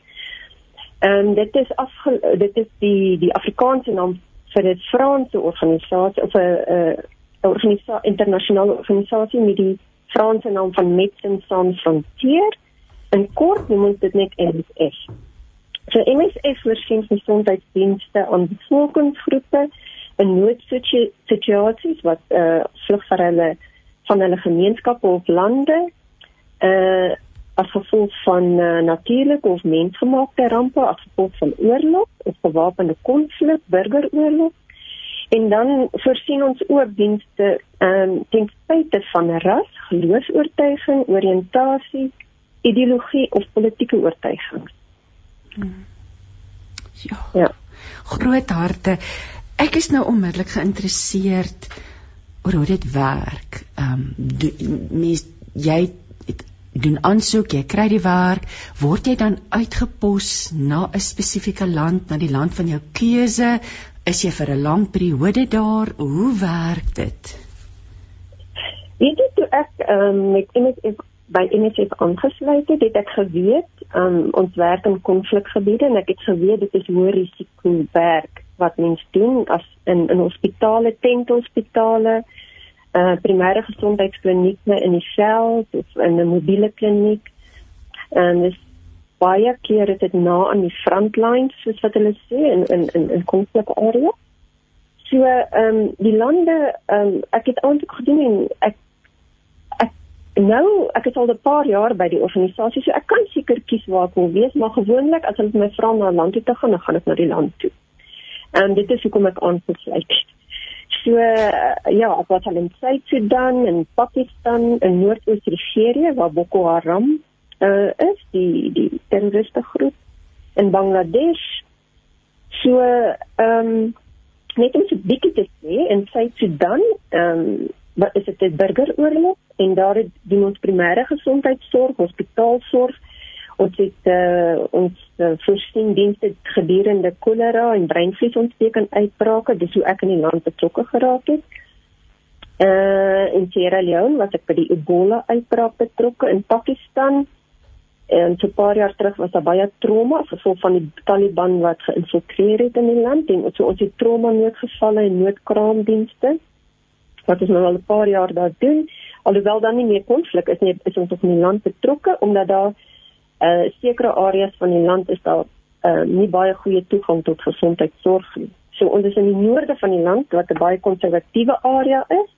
Ehm um, dit is afge dit is die die Afrikaanse naam vir 'n Franse organisasie of 'n 'n organisasie internasionale organisasie met die Franse naam van Médecins Sans Frontières. En kort noem ons dit net MSF. So MSF voorsien gesondheidsdienste aan bevolkingsgroepe in noodsituasies wat eh uh, vlug vir hulle van hulle gemeenskappe of lande uh as gevolg van uh, natuurlike of mensgemaakte rampe as gevolg van oorlog of gewapende konflik, burgeroorlog. En dan voorsien ons ook dienste um, ten spyte van ras, geloofs-oortuiging, oriëntasie, ideologie of politieke oortuiging. Hmm. Ja. Ja. Groot harte. Ek is nou onmiddellik geïnteresseerd oor hoe dit werk. Ehm um, mens jy doen aansoek, jy kry die werk, word jy dan uitgepos na 'n spesifieke land, na die land van jou keuse? Is jy vir 'n lang periode daar? Hoe werk dit? Weet jy toe ek ehm um, met MSF by MSF aangesluit het, het ek geweet ehm um, ons werk in konflikgebiede en ek het geweet dit is hoë risiko werk wat mens doen as in in hospitale, tenthospitale, uh primêre gesondheidsklinieke in die veld of in 'n mobiele kliniek. En dis baie keer is dit na aan die frontlines soos wat hulle sê in in in in konflikarea. So ehm um, die lande ehm um, ek het aansoek gedoen en ek nou ek het al 'n paar jaar by die organisasie so ek kan seker kies waar ek wil wees maar gewoonlik as hulle my vra na 'n land toe te gaan dan gaan ek na die land toe. En dit is hoekom ek aangesluit. So uh, ja, ek was al in Suid-Sudan en Pakistan en Noord-Oos-Nigerië waar Boko Haram uh, is, die die terroriste groep in Bangladesh. So ehm um, net om so 'n bietjie te sê in Suid-Sudan, ehm um, wat is dit 'n burgeroorlog en daar het die ons primêre gesondheidsorg, hospitaalsorg ons het uh, ons uh, voorsien dienste gedurende kolera en breinvliesontsteking uitbrake. Dis hoe ek in die land betrokke geraak het. Uh, in Sierra Leone was ek by die Ebola uitbraak betrokke in Pakistan. En so 'n paar jaar terug was daar baie trauma gevolg van die Taliban wat geïnfiltreer het in die land. En so ons het trauma noodgevalle en noodkraamdienste wat ons nou al 'n paar jaar daar doen. Alhoewel dan nie meer konflik is nie is ons op die land betrokke omdat daar uh sekere areas van die land is daar uh nie baie goeie toegang tot gesondheidsorg nie. So ons is in die noorde van die land wat 'n baie konservatiewe area is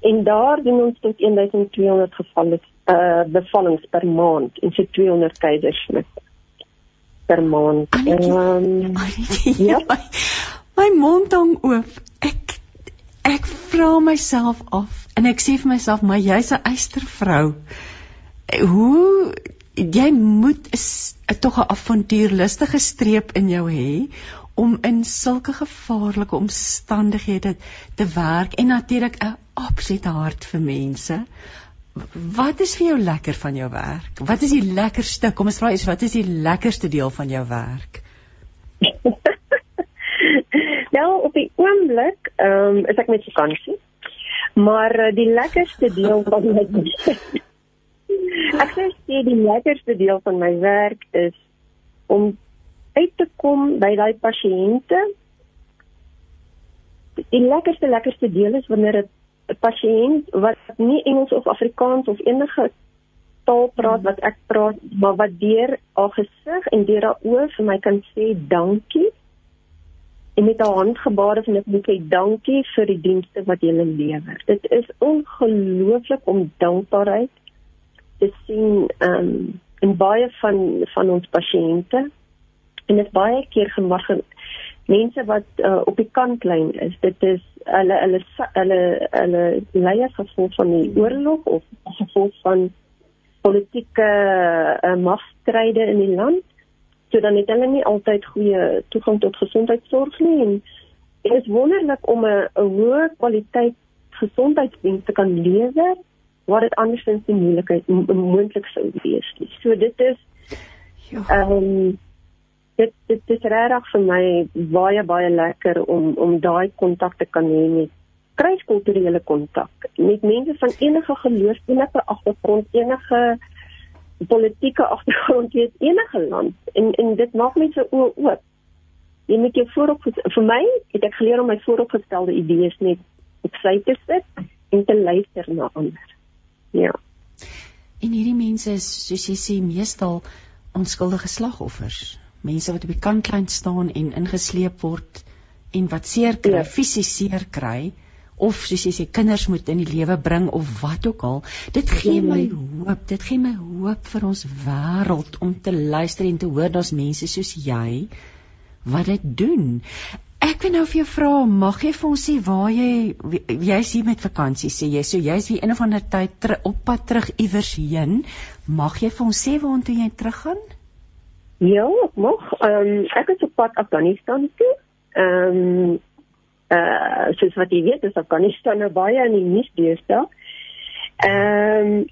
en daar doen ons tot 1200 gevalle uh bevallings per maand en so 200 keisersnit per maand. En um, ja, *laughs* my, my mond hang oop. Ek ek vra myself af en ek sê vir myself, maar jy's 'n eystervrou. Hoe jy moet is tog 'n avontuurlustige streep in jou hê om in sulke gevaarlike omstandighede te werk en natuurlik 'n absolute hart vir mense. Wat is vir jou lekker van jou werk? Wat is die lekkerste? Kom ons vra eens wat is die lekkerste deel van jou werk? *laughs* nou op die oomblik, ehm um, is ek met vakansie. Maar uh, die lekkerste deel van my *laughs* Ek sê die lekkerste deel van my werk is om uit te kom by daai pasiënte. Die lekkerste lekkerste deel is wanneer 'n pasiënt wat nie Engels of Afrikaans of enige taal praat wat ek praat, maar wat deur haar gesig en deur haar oë vir my kan sê dankie. En met haar handgebare van ek moet sê dankie vir die dienste wat jy lewer. Dit is ongelooflik om dankbaarheid te sien um, in baie van van ons pasiënte. En dit baie keer gemaak mense wat uh, op die kantlyn is. Dit is hulle hulle hulle hulle leiers gevolg van die oorlog of gevolg van politieke uh, magstryde in die land. So dan het hulle nie altyd goeie toegang tot gesondheidsorg nie en dit is wonderlik om 'n hoë kwaliteit gesondheidsdiens te kan lewer wat dit andersins nie moeilikheid moontlik sou wees nie so dit is ja. ehm um, dit dit is regtig vir my baie baie lekker om om daai kontak te kan hê met kruiskulturele kontak met mense van enige geloof, enige agtergrond, enige politieke *laughs* agtergrond, weet enige land en en dit maak my so oop. Jy moet jou voorop vir my het ek geleer om my vooropgestelde idees net op sy te sit en te luister na ander. Ja. En hierdie mense is soos jy sê meestal onskuldige slagoffers mense wat op die kantlyn staan en ingesleep word en wat seer kry, ja. fisies seer kry of soos jy sê kinders moet in die lewe bring of wat ook al. Dit gee my hoop. Dit gee my hoop vir ons wêreld om te luister en te hoor daar's mense soos jy wat dit doen. Ek wil nou vir jou vra, mag jy vir ons sê waar jy jy's hier met vakansie sê jy, so jy's weer een of ander tyd ter, op pad terug iewers heen. Mag jy vir ons sê waartoe jy teruggaan? Ja, mag. Ehm um, ek is op pad Afghanistan toe. Ehm um, uh, soos wat jy weet, is Afghanistan nou baie in die nuus deesdae. Ehm um,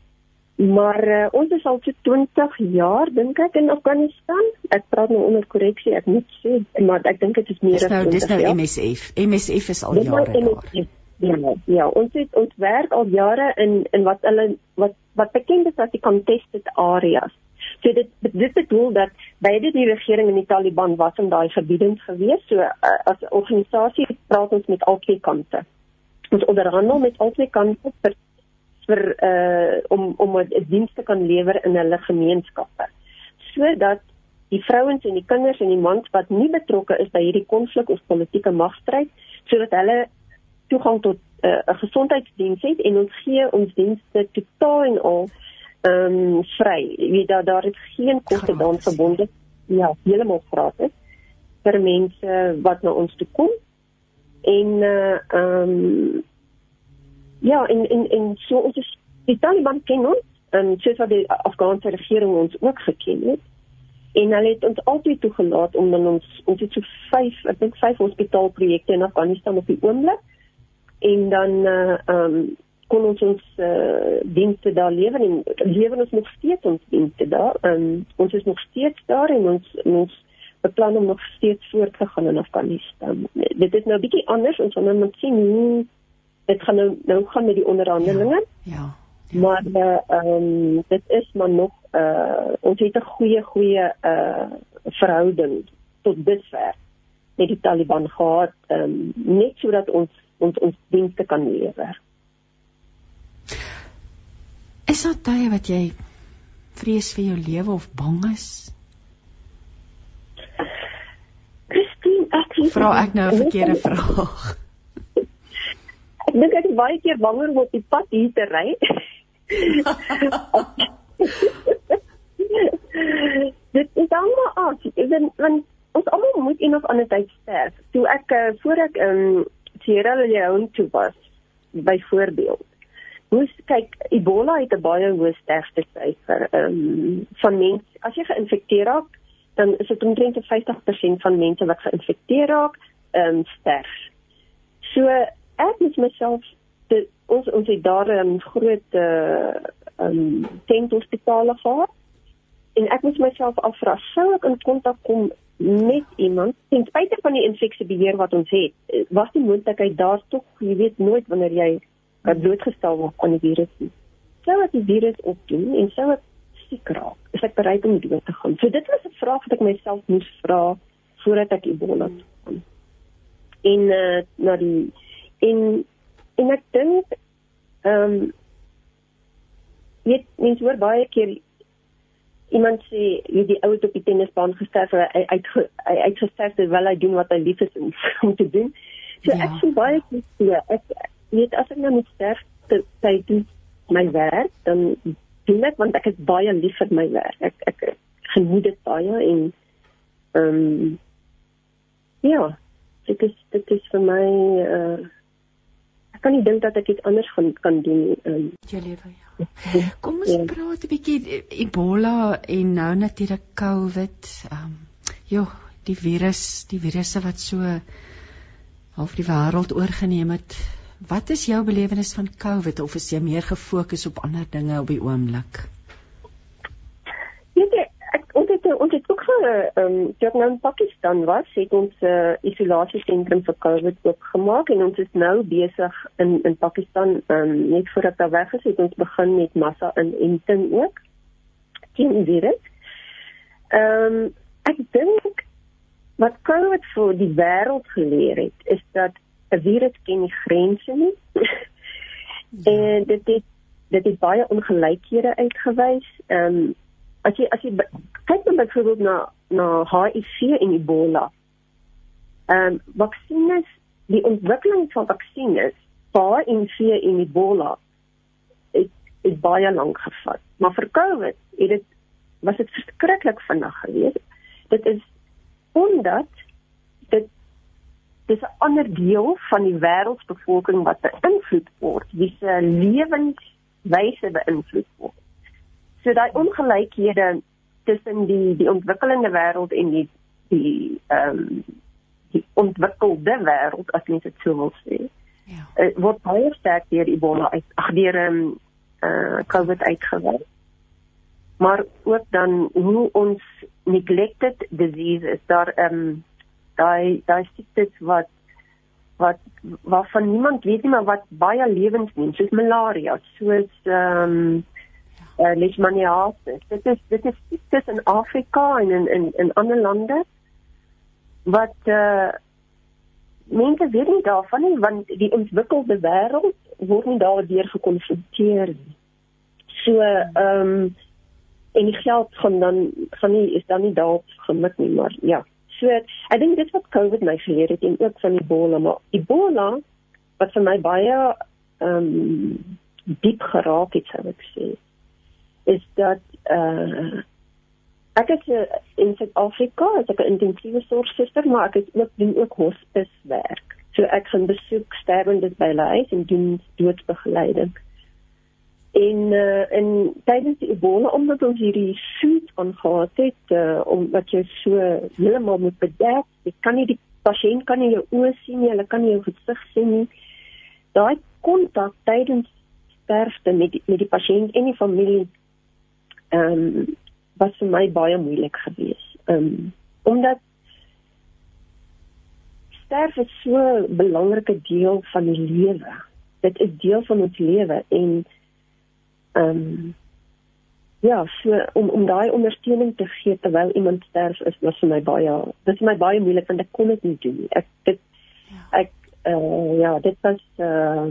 maar uh, ons is al so 20 jaar dink ek in Afghanistan. Ek praat nou onder korreksie, ek moet sê, maar ek dink dit is meer as nou, dis nou MSF. MSF is al jare daar. Ja, ja, ons het ons werk al jare in in wat hulle wat wat bekend is as die contested areas. So dit dit bedoel dat beide die regering en die Taliban was in daai gebiede gewees. So uh, as 'n organisasie praat ons met albei kante. Ons onderhandel met albei kante vir vir uh om om 'n diens te kan lewer in hulle gemeenskappe. Sodat die vrouens en die kinders en die mans wat nie betrokke is by hierdie konflik of politieke magstryd, sodat hulle toegang tot uh, 'n gesondheidsdiens het en ons gee ons dienste totaal en al ehm um, vry. Jy weet daar daar is geen koste daan verbonde. Ja, heeltemal gratis vir mense wat na ons toe kom. En uh ehm um, ja, en en en so ons is die Taliban ken ons en soos wat die Afghaanse regering ons ook geken het. En hulle het ons altyd toegelaat om dan ons ons het so 5, ek dink 5 hospitaalprojekte in Afghanistan op die oomblik. En dan uh ehm um, kon ons ons uh, dienste daar lewer en lewer ons nog steeds ons dienste daar. Um, ons is nog steeds daar en ons ons beplan om nog steeds voort te gaan in Afghanistan. Dit is nou 'n bietjie anders ons gaan nou sien hoe dit gaan nou nou gaan met die onderhandelinge. Ja. ja, ja. Maar uh, um, dit is maar nog uh, ons het 'n goeie goeie uh, verhouding tot dusver met die Taliban gehad um, net sodat ons ons ons dienste kan lewer. Is daar tye wat jy vrees vir jou lewe of bang is? Christine, ek vra ek nou 'n verkeerde vraag. Ek dink ek is baie keer banger om op die pad hier te ry. *laughs* Dit is dan maar as ek dan want ons almal moet een of ander tyd sterf. Toe ek uh, voor ek in um, Sierra Leone toe was, byvoorbeeld Hoe kyk Ebola het 'n baie hoë sterftesyfer um, van mense as jy geïnfekteer raak dan is dit omtrent 50% van mense wat geïnfekteer raak, ehm um, sterf. So ek moet myself dit ons ons het daar 'n groot uh um tenthospitale gehad. En ek moet myself afvra sou ek in kontak kom met iemand. Ten spyte van die infeksiebeheer wat ons het was die moontlikheid daar tog jy weet nooit wanneer jy blootgestel word aan die virus nie. Sou ek die virus opdoen en sou ek siek raak is ek bereid om dood te gaan. So dit was 'n vraag wat ek myself moes vra voordat ek Ebola toe kom. En uh, na die en en ek dink ehm um, weet mens hoor baie keer iemand sê jy die ou op die tennisbaan gesterf hy uit hy uitgesterf terwyl hy doen wat hy lief is om *laughs* te doen. So ja. ek sien baie keer ek weet as ek nou moet sterf sy doen my werk dan doen ek want ek is baie lief vir my werk. Ek ek geniet dit baie en ehm um, ja, dit is dit is vir my uh kan nie dink dat ek iets anders gaan kan doen nie. Um, jou lewe ja. Kom ons ja. praat 'n bietjie Ebola en nou natuurlik COVID. Ehm um, joh, die virus, die virusse wat so half die wêreld oorgeneem het. Wat is jou belewenis van COVID of is jy meer gefokus op ander dinge op die oomblik? Ons het ook ehm um, toe nou in Pakistan was, het ons 'n uh, isolasiesentrum vir COVID oopgemaak en ons is nou besig in in Pakistan ehm um, net voordat daar weg is, het ons begin met massa inenting ook teen virus. Ehm um, ek dink wat COVID vir die wêreld geleer het, is dat 'n virus ken nie grense nie. *laughs* Ja. en dit het dit het baie ongelykhede uitgewys. Ehm um, as jy as jy kyk dan byvoorbeeld na na HIV en Ebola. Ehm um, vaksines, die ontwikkeling van vaksines vir HIV en Ebola het het baie lank gevat. Maar vir COVID het dit was dit verskriklik vinnig geweest. Dit is omdat dit dis 'n ander deel van die wêreldsbevolking wat beïnvloed word, wie se lewenswyse beïnvloed word. So daai ongelykhede tussen die die ontwikkelende wêreld en die die ehm um, die ontwikkelde wêreld as mens dit sou wil sê. Ja. Uh, word baie sterk deur Ebola uit ag deur ehm um, uh, COVID uitgewys. Maar ook dan hoe ons neglected disease is daar ehm um, daai daai siektes wat wat waarvan niemand weet nie maar wat baie lewens neem soos malaria soos ehm um, uh, leishmaniasis. Dit is dit is siektes in Afrika en in in in ander lande wat uh mense weet nie daarvan nie want die ontwikkelde wêreld word nie daardeur gekonfronteer nie. So ehm um, en die geld gaan dan gaan nie is dan nie daarop gemik nie maar ja. So ek dink dit wat COVID my geleer het en ook van Ebola maar Ebola wat vir my baie ehm um, diep geraak het sou ek sê is dat uh ek is uh, in Suid-Afrika, ek is 'n intensiewe sorgsuster, maar ek is ook doen ook hospice werk. So ek gaan besoek sterwendes by hulle huis en doen doodsbegeleiding. En uh en tydens die Ebola omdat ons hierdie suit aangehad het, uh omdat jy so heeltemal moet bedek, jy kan nie die pasiënt kan nie jou oë sien nie, hulle kan nie jou gesig sien nie. Daai kontak tydens sterfte met die, met die pasiënt en die familie ehm um, was vir my baie moeilik geweest. Ehm um, omdat sterf is so 'n belangrike deel van die lewe. Dit is deel van ons lewe en ehm um, ja, so om om daai ondersteuning te gee terwyl iemand sterf is was vir my baie dit is my baie moeilik want ek kon dit nie doen. Ek dit ja. ek uh, ja, dit was 'n uh,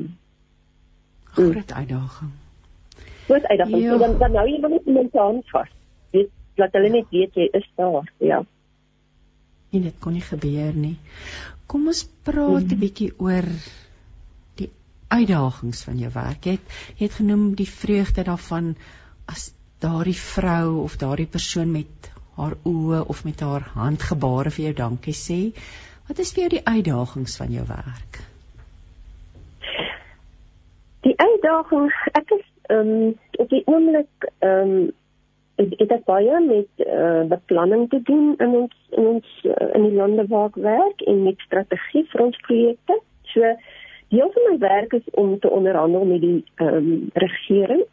groot uitdaging groot uitdaging. So dan dan nou jy moet iemand se hand vas. Weet dat hulle net weet jy is daar, ja. En dit kon nie gebeur nie. Kom ons praat 'n hmm. bietjie oor die uitdagings van jou werk. Jy het jy het genoem die vreugde daarvan as daardie vrou of daardie persoon met haar oë of met haar handgebare vir jou dankie sê. Wat is vir jou die uitdagings van jou werk? Die uitdaging, ek is ehm um, op die oomblik ehm um, het, het ek baie met uh, beplanning te doen in ons in ons uh, in die lande waar ek werk en met strategie vir ons projekte. So deel van my werk is om te onderhandel met die um, regering.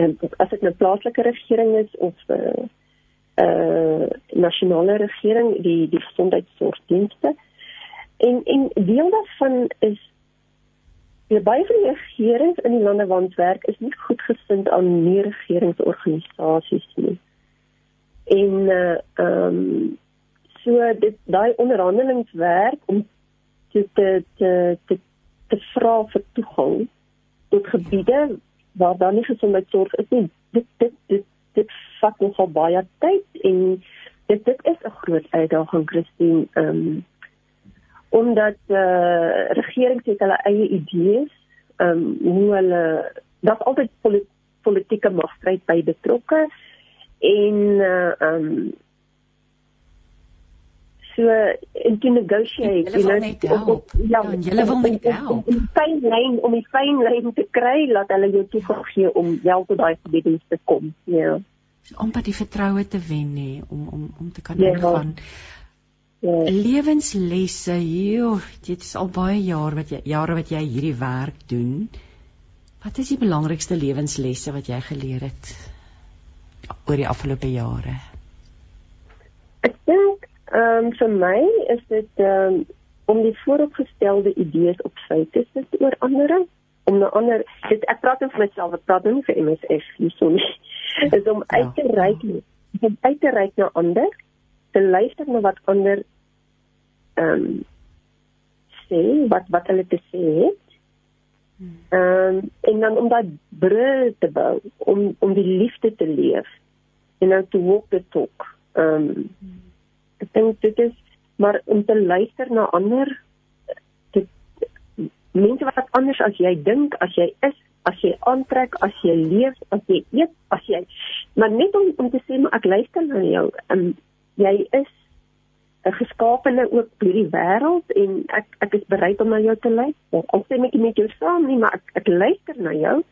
En as dit 'n nou plaaslike regering is of 'n uh, uh, nasionale regering, die die gesondheidsorgdienste. En en deel daarvan is Ja, baie van die regerings in die lande waar ons werk is nie goed gesind aan nie regeringsorganisasies nie. En uh ehm um, so dit daai onderhandelingswerk om te te te te, te vra vir toegang tot gebiede waar daar nie gesondheidsorg is nie. Dit dit dit dit vat nogal baie tyd en dit dit is 'n groot uitdaging Christine ehm um, omdat eh uh, regerings het hulle eie idees ehm um, hoe hulle dat altyd polit, politieke magstryd by betrokke en eh, ehm uh, um, so in to negotiate you know ja hulle wil net help om die fyn lyn om die fyn lyn te kry laat hulle jou toegang gee om wel tot daai gebiede te kom ja so om by die vertroue te wen nê om om om te kan ja. ingaan Ja. Lewenslesse, joh, dit is al baie jare wat jy jare wat jy hierdie werk doen. Wat is die belangrikste lewenslesse wat jy geleer het oor die afgelope jare? Ek dink ehm um, vir my is dit ehm um, om die vooropgestelde idees op feite te sit oor ander om 'n ander dit ek praat vir myself, ek praat nie vir MSF hierso nie. is om uit te ja. reik, om uit te reik na ander te luister na wat ander ehm um, sê wat wat hulle te sê het. Ehm um, en dan om daai brûe te bou om om die liefde te leef en nou te walk the talk. Ehm um, ek dink dit is maar om te luister na ander dit mense wat anders as jy dink, as jy is, as jy aantrek, as jy leef, as jy eet, as jy maar net om om te sê maar ek luister na jou. Ehm um, jy is 'n geskaapene ook hierdie wêreld en ek ek is bereid om na jou te luister. Al sê ek met jou saam nie, maar ek ek luister na jou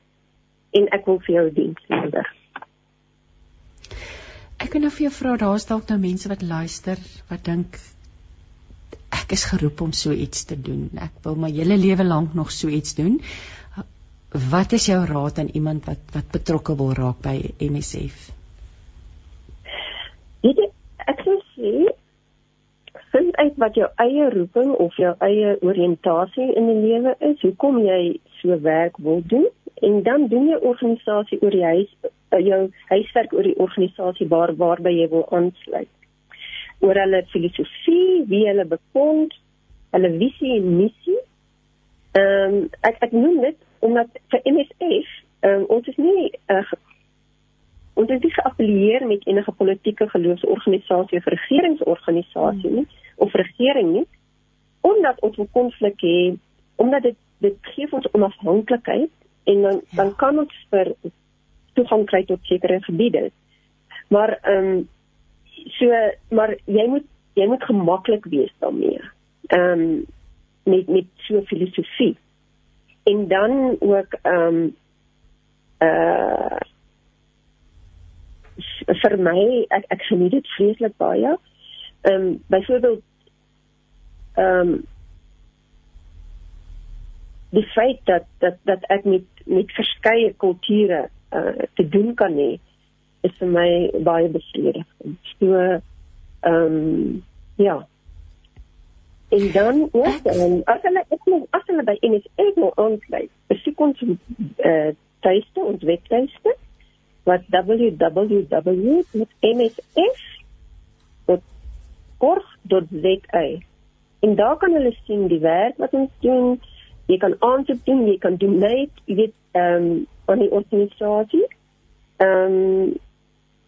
en ek wil vir jou diens lewer. Ek kan nou vir jou vra, daar's dalk nou mense wat luister wat dink ek is geroep om so iets te doen. Ek wil my hele lewe lank nog so iets doen. Wat is jou raad aan iemand wat wat betrokke wil raak by MSF? Dit ek sou sê vind uit wat jou eie roeping of jou eie oriëntasie in die lewe is, hoekom jy so werk wil doen en dan doen jy organisasie oor die huis eh, jou huiswerk oor die organisasie waar waarby jy wil aansluit. Oor hulle filosofie, wie hulle bekend, hulle visie en missie. Ehm um, ek ek noem dit omdat vir MSF, um, ons is nie uh, ons is nie geaffilieer met enige politieke geloofsorganisasie of regeringsorganisasie nie. Hmm of regering nie omdat ons 'n konflik het omdat dit dit gee ons onafhanklikheid en dan ja. dan kan ons vir toegang kry tot sekere gebiede maar ehm um, so maar jy moet jy moet gemaklik wees daarmee ehm um, met met so filosofie en dan ook ehm um, uh vir my ek ek geniet dit vreeslik baie. Ehm um, byvoorbeeld ehm um, die feit dat dat dat ek met met verskeie kulture uh, te doen kan hê is vir my baie bevredigend. So ehm um, ja. En dan ook en as hulle ek moet as hulle by NSA wil aansluit, besoek ons eh uh, tuiste ons webtuiste wat www.msf.org.za En daar kan hulle sien die werk wat ons doen. Jy kan aansoek doen, jy kan donate, jy weet ehm um, aan die organisasie. Ehm um,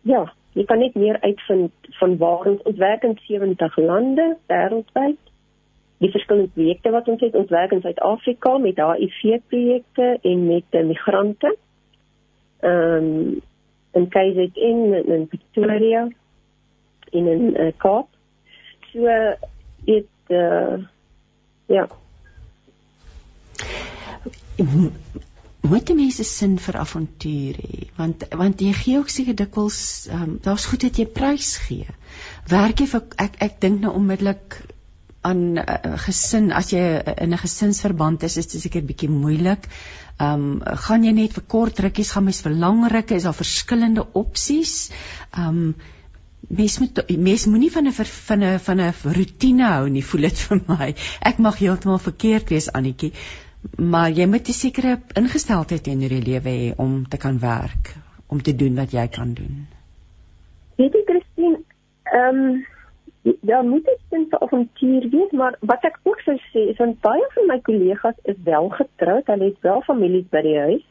ja, jy kan net meer uitvind van waar ons ons werk in 70 lande wêreldwyd. Die verskillende projekte wat ons het, ons werk in Suid-Afrika met HIV projekte en met uh, migrante. Ehm um, in KZN in, in Pretoria in 'n uh, Kaap. So dit uh, ja moet mense sin vir avontuur hê want want jy gee ook seker dikwels um, daar's goed wat jy prys gee werk jy vir ek ek dink nou onmiddellik aan 'n uh, eh, gesin as jy in 'n gesinsverband is is dit seker bietjie moeilik. Ehm um, gaan jy net vir kort rukkies gaan mens vir lang rukke is daar verskillende opsies. Ehm um, mens moet mens moenie van 'n van 'n van 'n rotine hou nie voel dit vir my. Ek mag heeltemal verkeerd wees Annetjie, maar jy moet 'n sekere ingesteldheid teenoor die lewe hê om te kan werk, om te doen wat jy kan doen. Weet jy Christine, ehm um, ja, moet dit dan vir avontuur wees, maar wat ek ook sou sê is dat baie van my kollegas is wel getroud, hulle het wel families by die huis.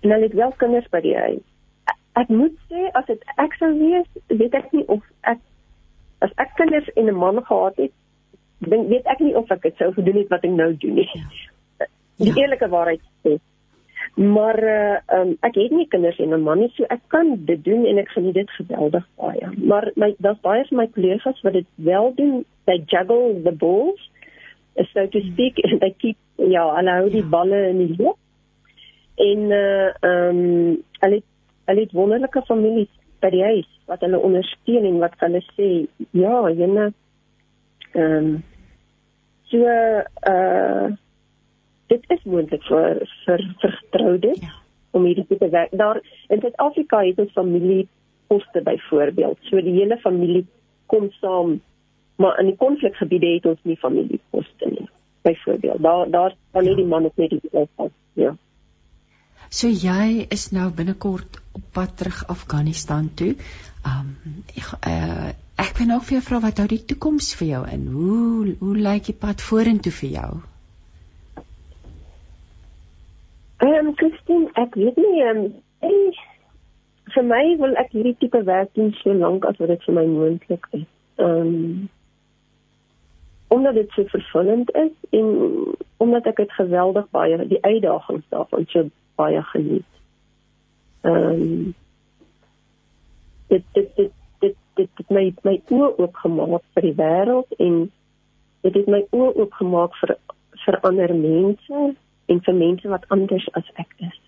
En hulle het wel kinders by die huis. Ek moet sê as dit ek sou wees, weet ek nie of ek as ek kinders en 'n man gehad het, dink weet ek nie of ek dit sou gedoen het wat ek nou doen nie. Ja. Die ja. eerlike waarheid sê. Maar uh, um, ek het nie kinders en 'n man nie, so ek kan dit doen en ek geniet dit geweldig baie. Maar my daar's baie van my kollegas wat dit wel doen. They juggle the balls, so to speak, *laughs* and they keep ja, hulle hou die ja. balle in die lug. En uh um hulle hulle het wonderlike families by die huis wat hulle ondersteun en wat hulle sê, ja, jene ehm um, so uh dit is moontlik vir vir getroudes ja. om hierdie te werk. Daar in Suid-Afrika het ons familieposte byvoorbeeld. So die hele familie kom saam, maar in die konflikgebiede het ons nie familieposte nie. Byvoorbeeld, daar daar kan net ja. die man of net die vrou pas. Ja. So jy is nou binnekort op pad terug Afghanistan toe. Um ek uh, ek wil nog vir jou vra wat hou die toekoms vir jou in? Hoe hoe lyk die pad vorentoe vir jou? Ehm um, Christine, ek weet nie ehm um, vir my wil ek hierdie tipe werk doen so lank as wat dit vir my moontlik is. Ehm um, omdat dit so vervullend is en omdat ek dit geweldig baie die uitdagings daarvan so baie geniet. Ehm um, dit dit dit dit dit het my my oë oopgemaak vir die wêreld en dit het my oë oopgemaak vir vir ander mense en vir mense wat anders as ek is.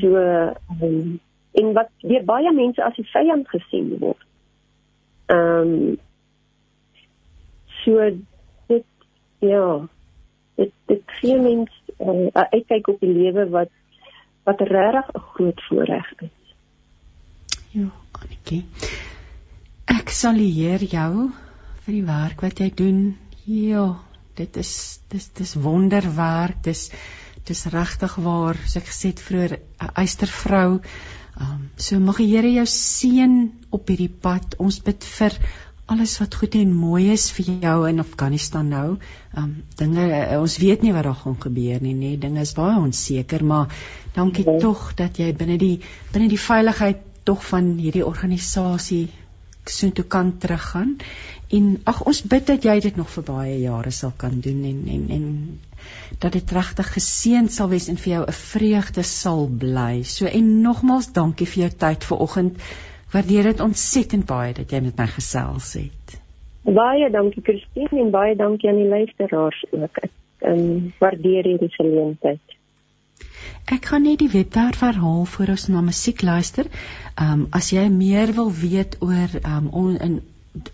So um, en wat deur baie mense as 'n vyand gesien word. Ehm um, so dit ja, dit dit gee mense uh, 'n uitkyk op die lewe wat wat regtig 'n groot voorreg is. Ja, Annetjie. Ek sal leer jou vir die werk wat jy doen. Ja, dit is dis dis wonderwerk dis dis regtig waar soos ek gesê het vroeër 'n eystervrou um, so mag die Here jou seën op hierdie pad ons bid vir alles wat goed en mooi is vir jou in Afghanistan nou um, dinge ons weet nie wat daar gaan gebeur nie nê dinge is baie onseker maar dankie ja. tog dat jy binne die binne die veiligheid tog van hierdie organisasie so toe kan teruggaan en ag ons bid dat jy dit nog vir baie jare sal kan doen en en en dat dit regtig geseën sal wees en vir jou 'n vreugde sal bly. So en nogmaals dankie vir jou tyd vanoggend. Waardeer dit ontsettend baie dat jy met my gesels het. Baie dankie Christine en baie dankie aan die luisteraars ook. Ek um, waardeer hierdie geleentheid. Ek gaan net die webwerf herhaal voor ons na musiek luister. Ehm um, as jy meer wil weet oor ehm um, in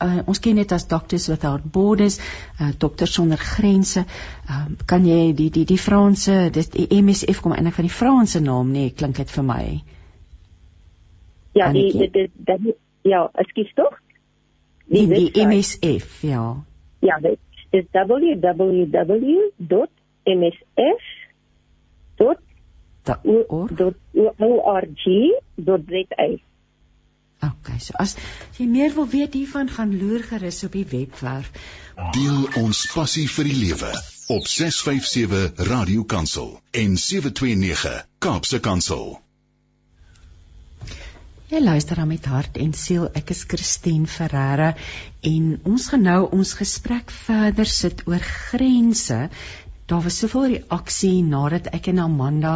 uh, ons ken dit as Doctors Without Borders, uh, Dokters Sonder Grense. Um, kan jy die die die Franse, dis die MSF kom eintlik van die Franse naam nee, klink dit vir my. Ja, die dit dit ja, ekskuus tog? Die, die, die MSF, ja. Ja, dit is www.msf.org.za. Okay, so as jy meer wil weet hiervan, gaan loer gerus op die webwerf. Deel ons passie vir die lewe op 657 Radio Kansel en 729 Kaapse Kansel. Jy luister dan met hart en siel. Ek is Christine Ferreira en ons gaan nou ons gesprek verder sit oor grense Daar was soveel reaksie nadat ek en Amanda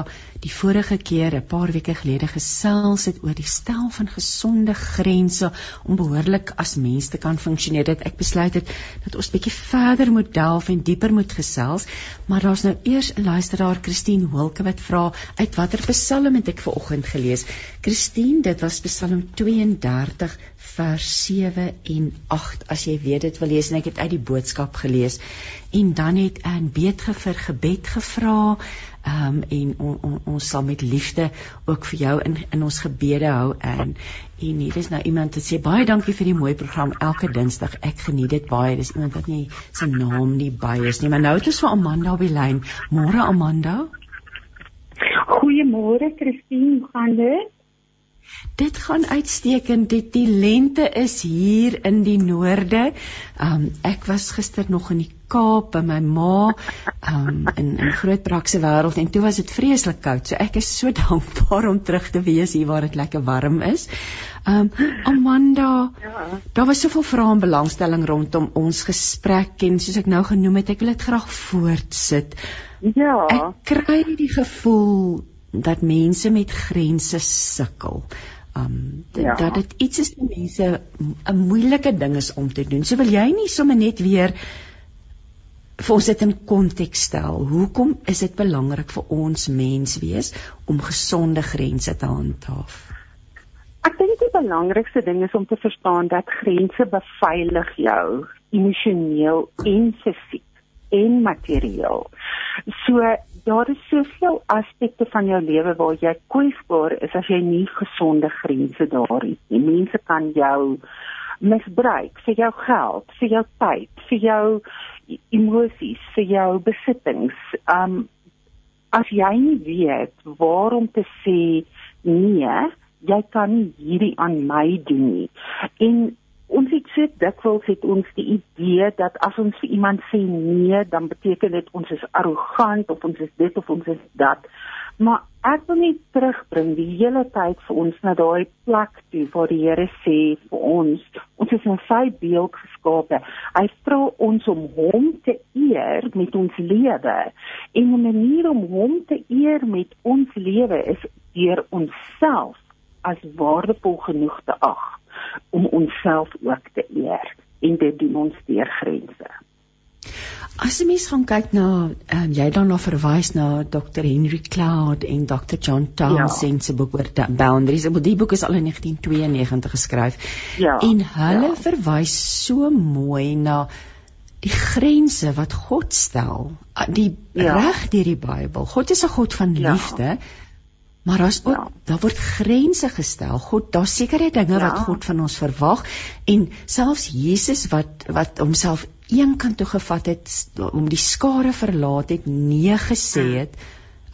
die vorige keer 'n paar weke gelede gesels het oor die stel van gesonde grense om behoorlik as mens te kan funksioneer. Dat ek besluit het dat ons bietjie verder moet delf en dieper moet gesels, maar daar's nou eers 'n luisteraar, Christine Wilke wat vra uit watter Psalm het ek vanoggend gelees? Christine, dit was Psalm 32 vers 7 en 8 as jy weet dit wil lees en ek het uit die boodskap gelees en dan het 'n beetge vir gebed gevra um, en on, on, ons sal met liefde ook vir jou in in ons gebede hou en en hier is nou iemand wat sê baie dankie vir die mooi program elke dinsdag ek geniet dit baie dis iemand wat nie sy naam nie by is nie maar nou het ons vir Amanda op die lyn môre Amanda Goeiemôre Christine, hoe gaan dit? Dit gaan uitstekend. Die, die lente is hier in die noorde. Um ek was gister nog in die Kaap by my ma um in in Grootbrakse wêreld en toe was dit vreeslik koud. So ek is so *laughs* dankbaar om terug te wees hier waar dit lekker warm is. Um Amanda, ja. daar was soveel vrae en belangstelling rondom ons gesprek en soos ek nou genoem het, ek wil dit graag voortsit. Ja. Ek kry die gevoel dat mense met grense sukkel. Um ja. dat dit iets is vir mense 'n moeilike ding is om te doen. So wil jy nie sommer net weer vir ons dit in konteks stel. Hoekom is dit belangrik vir ons mens wees om gesonde grense te handhaaf? Ek dink die belangrikste ding is om te verstaan dat grense beveilig jou emosioneel en fisiek en materieel. So daar is soveel aspekte van jou lewe waar jy kwesbaar is as jy nie gesonde grense daar het nie. Mense kan jou misbruik vir jou geld, vir jou tyd, vir jou emosies, vir jou besittings. Um as jy nie weet waarom te sê nee, jy kan nie hierdie aan my doen nie. En ons het so dikwels het ons die idee dat as ons vir iemand sê nee, dan beteken dit ons is arrogant of ons is dit of ons is dat. Maar ek wil net terugbring die hele tyd vir ons na daai plek toe waar die Here sê vir ons, ons is in sy beeld geskape. Hy vra ons om hom te eer met ons lewe. En 'n manier om hom te eer met ons lewe is deur onsself as waardevol genoeg te ag om onsself ook te eer en dit doen ons deur grense. As jy mens gaan kyk na um, jy dan nou verwys na Dr Henry Cloud en Dr John Townsend ja. se boek oor boundaries. Ek die boek is al in 1992 geskryf. Ja. En hulle ja. verwys so mooi na die grense wat God stel, die ja. reg deur die Bybel. God is 'n God van ja. liefde. Ja Maar as ook ja. daar word grense gestel. God, daar sekerre dinge ja. wat God van ons verwag en selfs Jesus wat wat homself een kant toe gevat het om die skare verlaat het, nee gesê ja. het.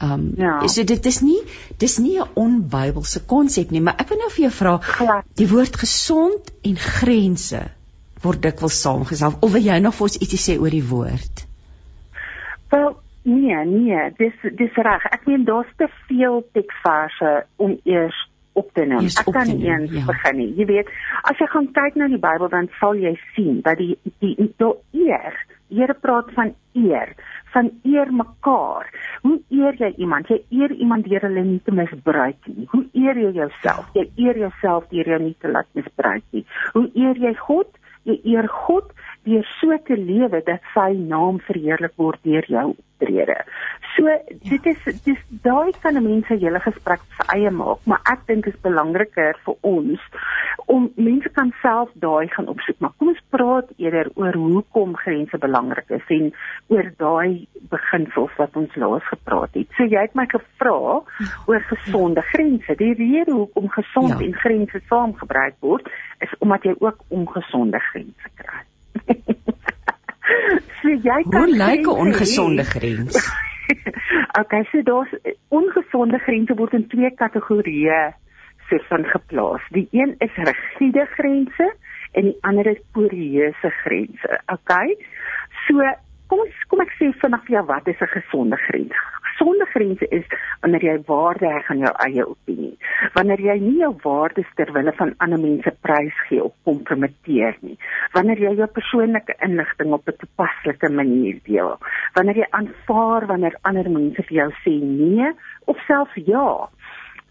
Um ja. so dit is nie dis nie 'n onbybelse konsep nie, maar ek wil nou vir jou vra die woord gesond en grense word dikwels saamgestel of wil jy nog vir ons ietsie sê oor die woord? Wel Nee, nee, dis dis reg. Ek meen daar's te veel teksverse om eers op te neem. Ek kan nie eens ja. begin nie. Jy weet, as jy gaan kyk na die Bybel dan sal jy sien dat die die die eer, die Here praat van eer, van eer mekaar. Hoe eer jy iemand? Jy eer iemand deur hulle nie te misbruik nie. Hoe eer jy jouself? Jy eer jouself deur jou nie te laat misbruik nie. Hoe eer jy God? Jy eer God deur so te lewe dat sy naam verheerlik word deur jou optrede. So dit is dis daai kan 'n mens se hele gesprek se eie maak, maar ek dink is belangriker vir ons om mense kan self daai gaan opsoek. Maar kom ons praat eerder oor hoekom grense belangrik is en oor daai beginsels wat ons laas gepraat het. So jy het my gevra oor gesonde grense. Die rede hoekom gesond ja. en grense saamgebruik word is omdat jy ook ongesonde grense kry. So jy kan Hoe lyk 'n ongesonde grens? *laughs* okay, so daar's ongesonde grense word in twee kategorieë soos van geplaas. Die een is rigiede grense en die ander is poreuse grense. Okay? So kom ons kom ek sê vinnig vir jou wat is 'n gesonde grens? Gesonde grense is wanneer jy waarde heg aan jou eie opinie. Wanneer jy nie jou waardes ter wille van ander mense prys gee of kompromiteer nie. Wanneer jy jou persoonlike inligting op 'n toepaslike manier deel. Wanneer jy aanvaar wanneer ander mense vir jou sê nee of selfs ja.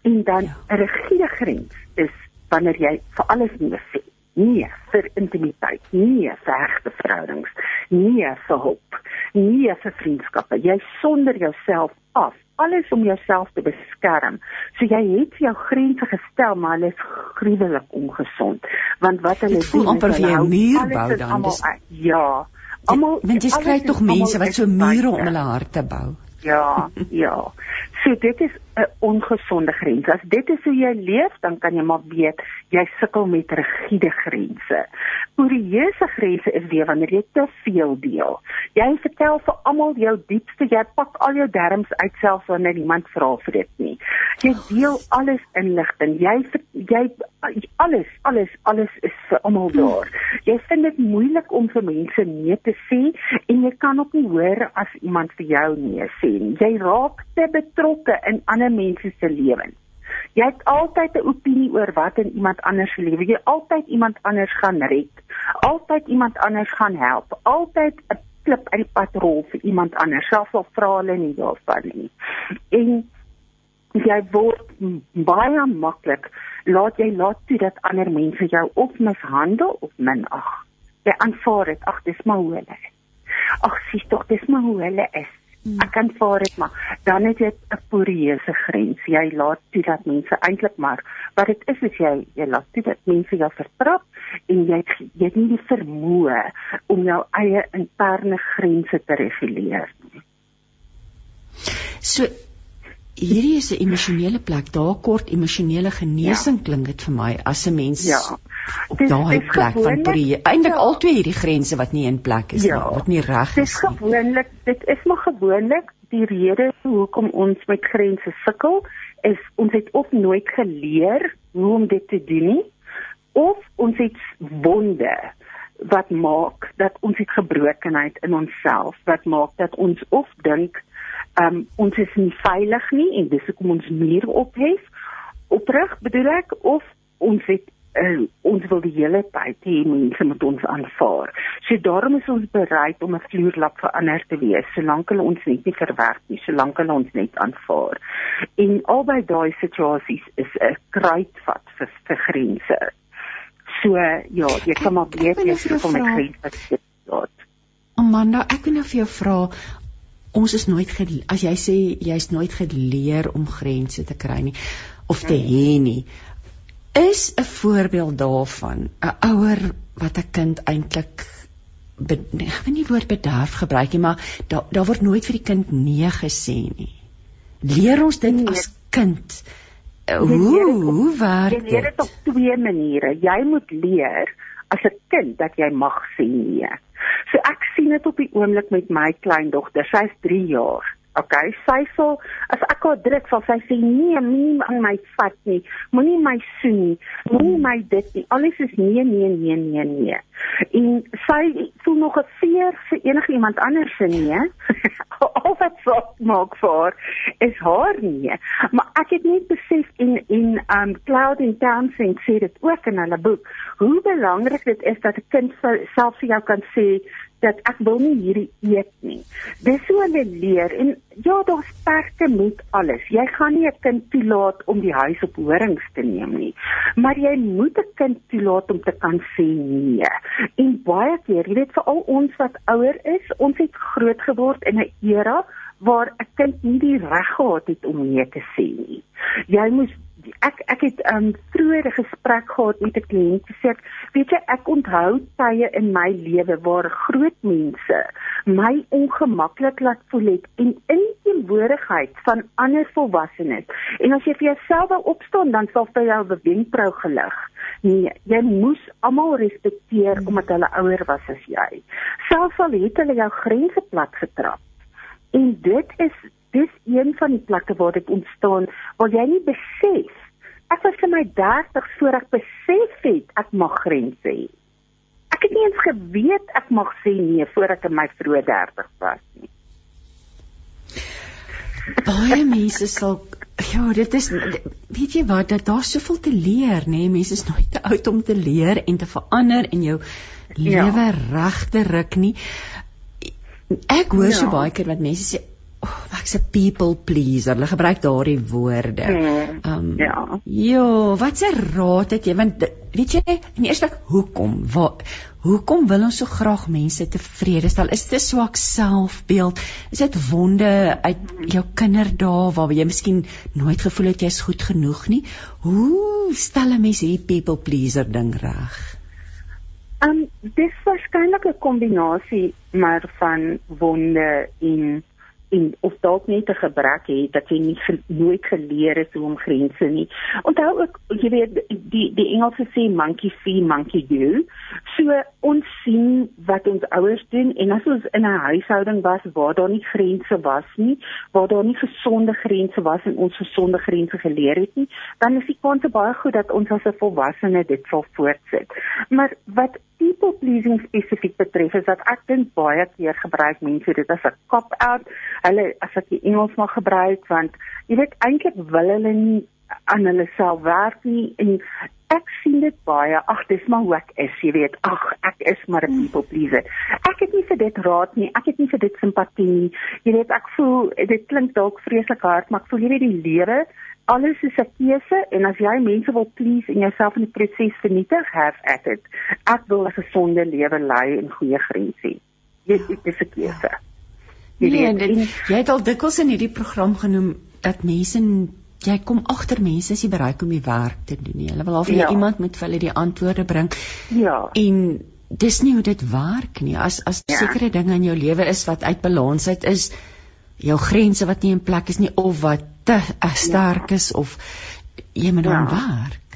En dan 'n ja. rigiede grens is wanneer jy vir alles nee sê nie vir intimiteit, nie vir regte verhoudings, nie vir hulp, nie vir vriendskappe. Jy sonder jouself af, alles om jouself te beskerm. So jy het jou grense gestel, maar hulle is gruwelik ongesond. Want wat hulle voel amper vir jou muur bou dan. Dis, ja. Almal, want jy kry tog mense wat so mure om hulle harte bou. Ja, ja. *laughs* So dit is 'n ongesonde grens. As dit is hoe jy leef, dan kan jy maar weet jy sukkel met rigiede grense. Kurieuse grense is weer wanneer jy te veel deel. Jy vertel vir almal jou diepste, jy pak al jou derms uit selfs wanneer niemand vra vir dit nie. Jy deel alles inligting. Jy jy alles, alles, alles is vir almal daar. Jy vind dit moeilik om vir mense nee te sê en jy kan ook nie hoor as iemand vir jou nee sê nie. Jy raak te betrokke in ander mense se lewens. Jy het altyd 'n opinie oor wat in iemand anders se lewe. Jy altyd iemand anders gaan red. Altyd iemand anders gaan help. Altyd 'n klip uit die pad rol vir iemand anders. Selfs al vra hulle nie daarvan nie. En jy word baie maklik laat jy laat toe dat ander mense jou of mishandel of minag. Jy aanvaar dit. Ag, dis maar hoe hulle is. Ag, sies tog, dis maar hoe hulle is. Hmm. Ek kan vaar dit maar dan het jy 'n porieuse grens. Jy laat toe dat mense eintlik maar wat dit is is jy jy laat toe dat mense jou vertrap en jy jy het nie die vermoë om jou eie interne grense te reguleer nie. So hierdie is 'n emosionele plek. Daar kort emosionele genesing ja. klink dit vir my as 'n mens Ja. Daai plek van Brie. Eintlik ja. al twee hierdie grense wat nie in plek is ja. nie, wat nie reg is nie. Dit is gewoonlik, dit is maar gewoonlik die rede hoekom ons met grense sukkel is ons het of nooit geleer hoe om dit te doen nie of ons het wonde wat maak dat ons het gebrokenheid in onsself wat maak dat ons of dink um, ons is nie veilig nie en dis hoekom ons muur ophef. Oprig bedoel ek of ons het uh, ons wil die hele tyd hê mense moet ons aanvaar. So daarom is ons bereid om 'n vloerlap vir ander te wees solank hulle ons net nie verwerp nie, solank hulle ons net aanvaar. En albei daai situasies is 'n kruitvat vir, vir grense. So ja, jy kan maar weet jy hoekom ek grense het. Amanda, ek wil nou vir jou vra ons is nooit as jy sê jy's nooit geleer om grense te kry nie of te hê nie is 'n voorbeeld daarvan 'n ouer wat 'n kind eintlik ek weet nie woord bederf gebruik nie maar daar daar word nooit vir die kind nee gesê nie. Leer ons dit nee. as kind? Hoe hoe werk dit jy leer dit op twee maniere. Jy moet leer as 'n kind dat jy mag sê nee So ek sien dit op die oomblik met my kleindogter. Sy's 3 jaar. Okay, sy sal as ek haar druk, sal sy sê nee, moenie aan my vat nie. Moenie my soen nie. Moenie my dit nie. Alles is nee, nee, nee, nee, nee. En sy voel nog 'n veer vir enige iemand anders se nee. *laughs* Al wat sy maak vir is haar nee. Maar ek het net besef in in um Cloud and Dancing sê dit ook in hulle boek hoe belangrik dit is dat 'n kind self vir jou kan sê dat ek wil nie hierdie eet nie. Dis hoe hulle leer en ja, daar's perke met alles. Jy gaan nie 'n kind toelaat om die huis op horings te neem nie, maar jy moet 'n kind toelaat om te kan sê nee. En baie keer, jy weet veral ons wat ouer is, ons het groot geword in 'n era waar 'n kind nie die reg gehad het om nee te sê nie. Jy moes ek ek het 'n um, vroeër gesprek gehad met 'n kliënt gesê, weet jy, ek onthou tye in my lewe waar groot mense my ongemaklik laat voel het en in teenwoordigheid van ander volwassenes. En as jy vir jouself wil opstaan, dan sal jy jou wenkbrau gelig. Nee, jy moes almal respekteer omdat hulle ouer was as jy. Selfs al het hulle jou grense plat getrap. En dit is dis een van die plekke waar dit ontstaan waar jy nie besef ek was in my 30 voor ek besef het ek mag grense hê ek het nie eens geweet ek mag sê nee voor ek in my vroeë 30 was nie baie mense sal ja, dit is weet jy wat, dat daar soveel te leer, nê? Nee? Mense is nooit te oud om te leer en te verander en jou ja. lewe ja. reg te ruk nie. Ek hoor ja. so baie keer wat mense sê Oh, ek's 'n people pleaser. Hulle gebruik daardie woorde. Ehm um, ja. Ja, wat 'n raad het jy? Want weet jy, in eerste plek, hoekom? Waar hoekom wil ons so graag mense tevrede stel? Is dit 'n swak selfbeeld? Is dit wonde uit jou kinderdae waar jy miskien nooit gevoel het jy's goed genoeg nie? Hoe stel 'n mens hierdie people pleaser ding reg? Um dis waarskynlik 'n kombinasie maar van wonde en en of dalk net 'n gebrek het dat jy nie nooit geleer het hoe om grense nie. Onthou ook jy weet die die Engelse sê monkey see monkey do. So ons sien wat ons ouers doen en as ons in 'n huishouding was waar daar nie grense was nie, waar daar nie gesonde grense was en ons gesonde grense geleer het nie, dan is die kans baie goed dat ons as 'n volwassene dit sal voortsit. Maar wat people pleasing spesifiek betref is dat ek dink baie keer gebruik mense dit as 'n cop out. Hulle as ek die Engels mag gebruik want jy weet eintlik wil hulle nie aan hulle self werk nie en ek sien dit baie. Ag, dis maar hoe ek is, jy weet. Ag, ek is maar 'n people pleaser. Ek het nie vir dit raad nie. Ek het nie vir dit simpatie nie. Jy weet, ek voel dit klink dalk vreeslik hard, maar ek voel jy weet die lewe alles is 'n keuse en as jy mense wil please en jouself in die proses vernietig, have at it. Ek wil 'n gesonde lewe lei en goeie grense. Dit is 'n keuse. Jy nee, weet, dit, jy het al dikwels in hierdie program genoem dat mense jy kom agter mense is nie bereid om die werk te doen. Hulle wil al vir ja. iemand met hulle die antwoorde bring. Ja. En dis nie hoe dit werk nie. As as ja. sekere dinge in jou lewe is wat uit balans uit is, jou grense wat nie in plek is nie of wat te uh, sterk is of jy moet dan ja. werk.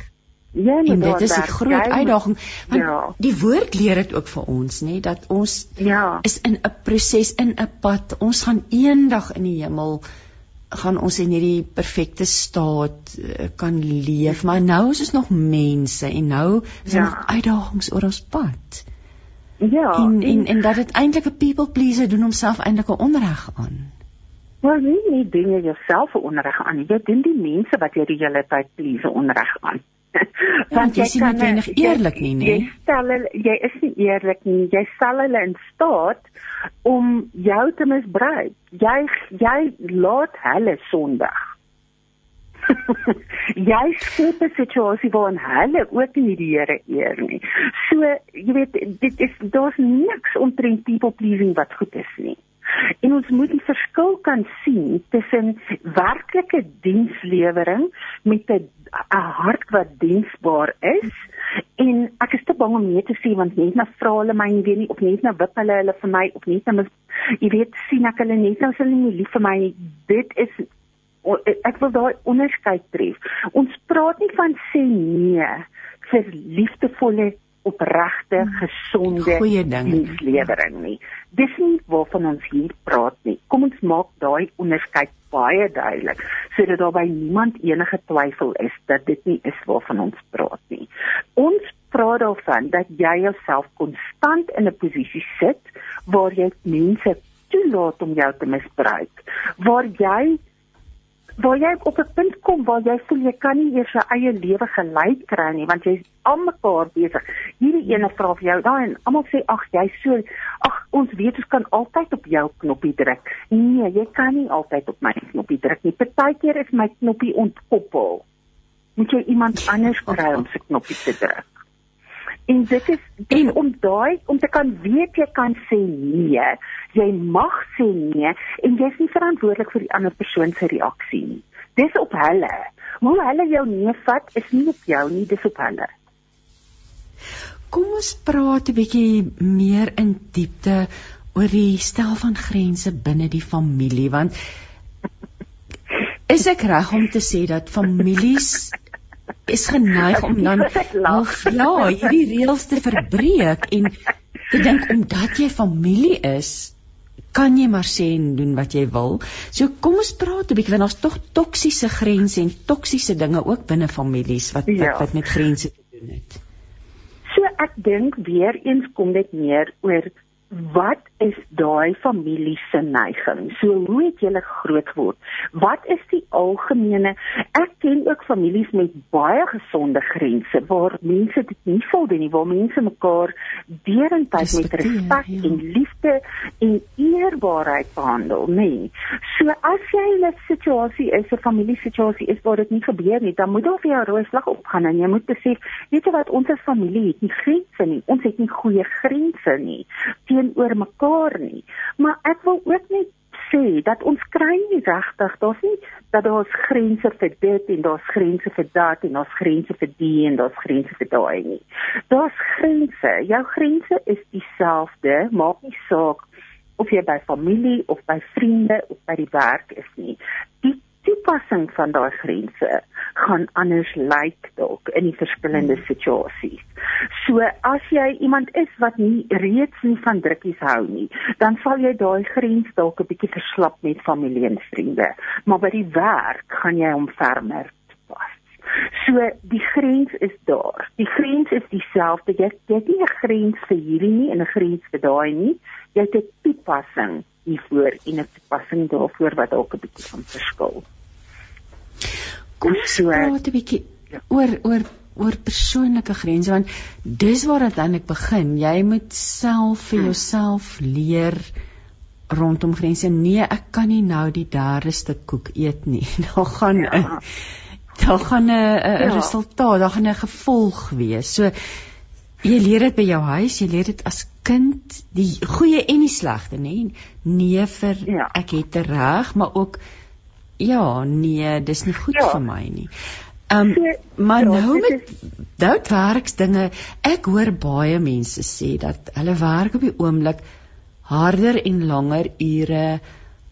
Ja, en dit is 'n groot uitdaging want ja. die woord leer dit ook vir ons nê dat ons ja. is in 'n proses in 'n pad ons gaan eendag in die hemel gaan ons in hierdie perfekte staat uh, kan leef maar nou is ons nog mense en nou is ja. nog uitdagings oor ons pad. Ja. En en en dat dit eintlik 'n people pleaser doen homself eintlik 'n onreg aan. Maar nie nie dinge jouself onreg aan. Jy doen die mense wat jy die hele tyd please onreg aan. *laughs* Want jy is nie noodwendig eerlik nie, nee. Jy stel jy is nie eerlik nie. Jy stel hulle in staat om jou te misbruik. Jy jy laat hulle sondig. *laughs* jy skep 'n situasie waarin hulle ook nie die Here eer nie. So, jy weet, dit is daar's niks omtrent people pleasing wat goed is nie. En ons moet die verskil kan sien tussen werklike dienslewering met 'n 'n hart wat diensbaar is. En ek is te bang om nee te sê want net nou vra hulle my nie weet nie of net nou wip hulle hulle vir my of net nou jy weet sien ek hulle net nou is hulle nie lief vir my nie dit is ek wil daai onderskeid tref. Ons praat nie van sê nee vir liefdevolle opregte, hmm. gesonde dienslewering nie. Dis nie waarvan ons hier praat nie. Kom ons maak daai onderskeid baie duidelik sodat daar by niemand enige twyfel is dat dit nie is waarvan ons praat nie. Ons praat daarvan dat jy jouself konstant in 'n posisie sit waar jy mense toelaat om jou te misbruik, waar jy waar jy op 'n punt kom waar jy voel jy kan nie eers jou eie lewe gelei kry nie want jy's almekaar besig. Hierdie ene vra vir jou daai en almal sê ag jy so ag ons weet ons kan altyd op jou knoppie druk. Nee, jy kan nie altyd op my knoppie druk nie. Partykeer is my knoppie ontkoppel. Moet jy iemand anders kry om se knoppie te druk. En dit is en om daai om te kan weet jy kan sê nee, jy mag sê nee en jy is nie verantwoordelik vir die ander persoon se reaksie nie. Dis op hulle. Hoe hulle jou nee vat is nie op jou nie, dis op hulle. Kom ons praat 'n bietjie meer in diepte oor die stel van grense binne die familie want is ek reg om te sê dat families is geneig om dan *laughs* of, ja, hierdie reëls te verbreek en te dink omdat jy familie is, kan jy maar sê en doen wat jy wil. So kom ons praat 'n bietjie want daar's tog toksiese grense en toksiese dinge ook binne families wat ja. wat, wat met grense te doen het. So ek dink weer eens kom dit meer oor wat is daai familie se neiging? So hoe het julle groot geword? Wat is die algemene Ek ken ook families met baie gesonde grense waar mense dit nie sou doen nie, waar mense mekaar deurentyd met respek ja. en liefde en eerbaarheid behandel, nê. Nee. So as jy in 'n situasie is, 'n familiesituasie is waar dit nie gebeur nie, dan moet daar vir jou rooi slag opgaan en jy moet besef, weet jy wat, ons as familie het nie grense nie. Ons het nie goeie grense nie teenoor mekaar nie. Maar ek wil ook net sê dat ons kry nie regtig, daar's nie dat daar's grense vir dit en daar's grense vir dat en daar's grense vir die en daar's grense vir daai nie. Daar's grense. Jou grense is dieselfde, maak nie saak of jy by familie of by vriende of by die werk is nie. Die toepassing van daai grense gaan anders lyk dalk in die verskillende hmm. situasies. So as jy iemand is wat nie reeds nie van drukkies hou nie, dan sal jy daai grens dalk 'n bietjie verslap met familie en vriende, maar by die werk gaan jy hom fermer pas. So die grens is daar. Die grens is dieselfde. Jy het nie 'n grens vir hierdie nie en 'n grens vir daai nie. Jy het 'n toepassing hiervoor en 'n toepassing daarvoor wat dalk 'n bietjie van verskil. Kom ons praat 'n bietjie ja. oor oor oor persoonlike grense want dis waar dit eintlik begin. Jy moet self vir hmm. jouself leer rondom grense. Nee, ek kan nie nou die derde stuk koek eet nie. *laughs* Daar gaan ja. daar gaan 'n 'n ja. resultaat, daar gaan 'n gevolg wees. So jy leer dit by jou huis, jy leer dit as kind, die goeie en die slegte, nê? Nee, nee vir ja. ek het reg, maar ook ja, nee, dis nie goed ja. vir my nie. Ehm um, maar ja, nou met doodwerksdinge, ek hoor baie mense sê dat hulle werk op die oomblik harder en langer ure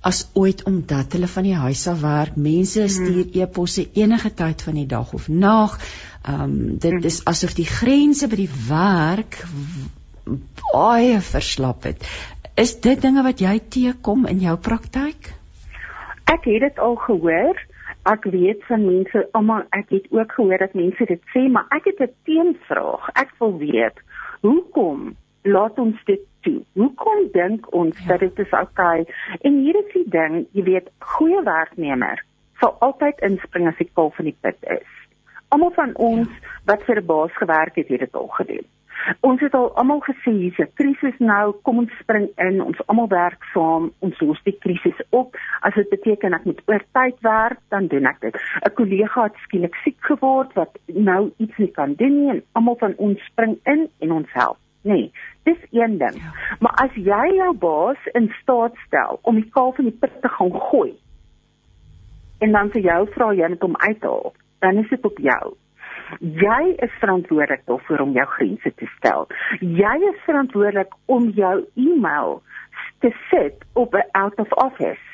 as ooit omdat hulle van die huis af werk. Mense hmm. stuur hmm. e-posse enige tyd van die dag of nag. Ehm um, dit hmm. is asof die grense by die werk baie verslap het. Is dit dinge wat jy teekom in jou praktyk? Ek het dit al gehoor. Ek weet van mense, almal ek het ook gehoor dat mense dit sê, maar ek het 'n teenvraag. Ek wil weet, hoekom laat ons dit toe? Hoekom dink ons ja. dat dit is oukei? En hier is die ding, jy weet, goeie werknemer sal altyd inspring as die kalf van die put is. Almal van ons ja. wat vir 'n baas gewerk het, het dit al gedoen. Ons het al almal gesê hier's 'n krisis nou, kom ons spring in, ons almal werk saam, ons los die krisis op. As dit beteken ek moet oor tyd werk, dan doen ek dit. 'n Kollega het skielik siek geword wat nou iets nie kan doen nie en almal van ons spring in en ons help. Nee, dis een ding. Ja. Maar as jy jou baas in staat stel om die kalf in die put te gaan gooi en dan vir jou vra jy net om uit te haal, dan is dit op jou. Jy is verantwoordelik daarvoor om jou grense te stel. Jy is verantwoordelik om jou e-mail te sit op 'n out of office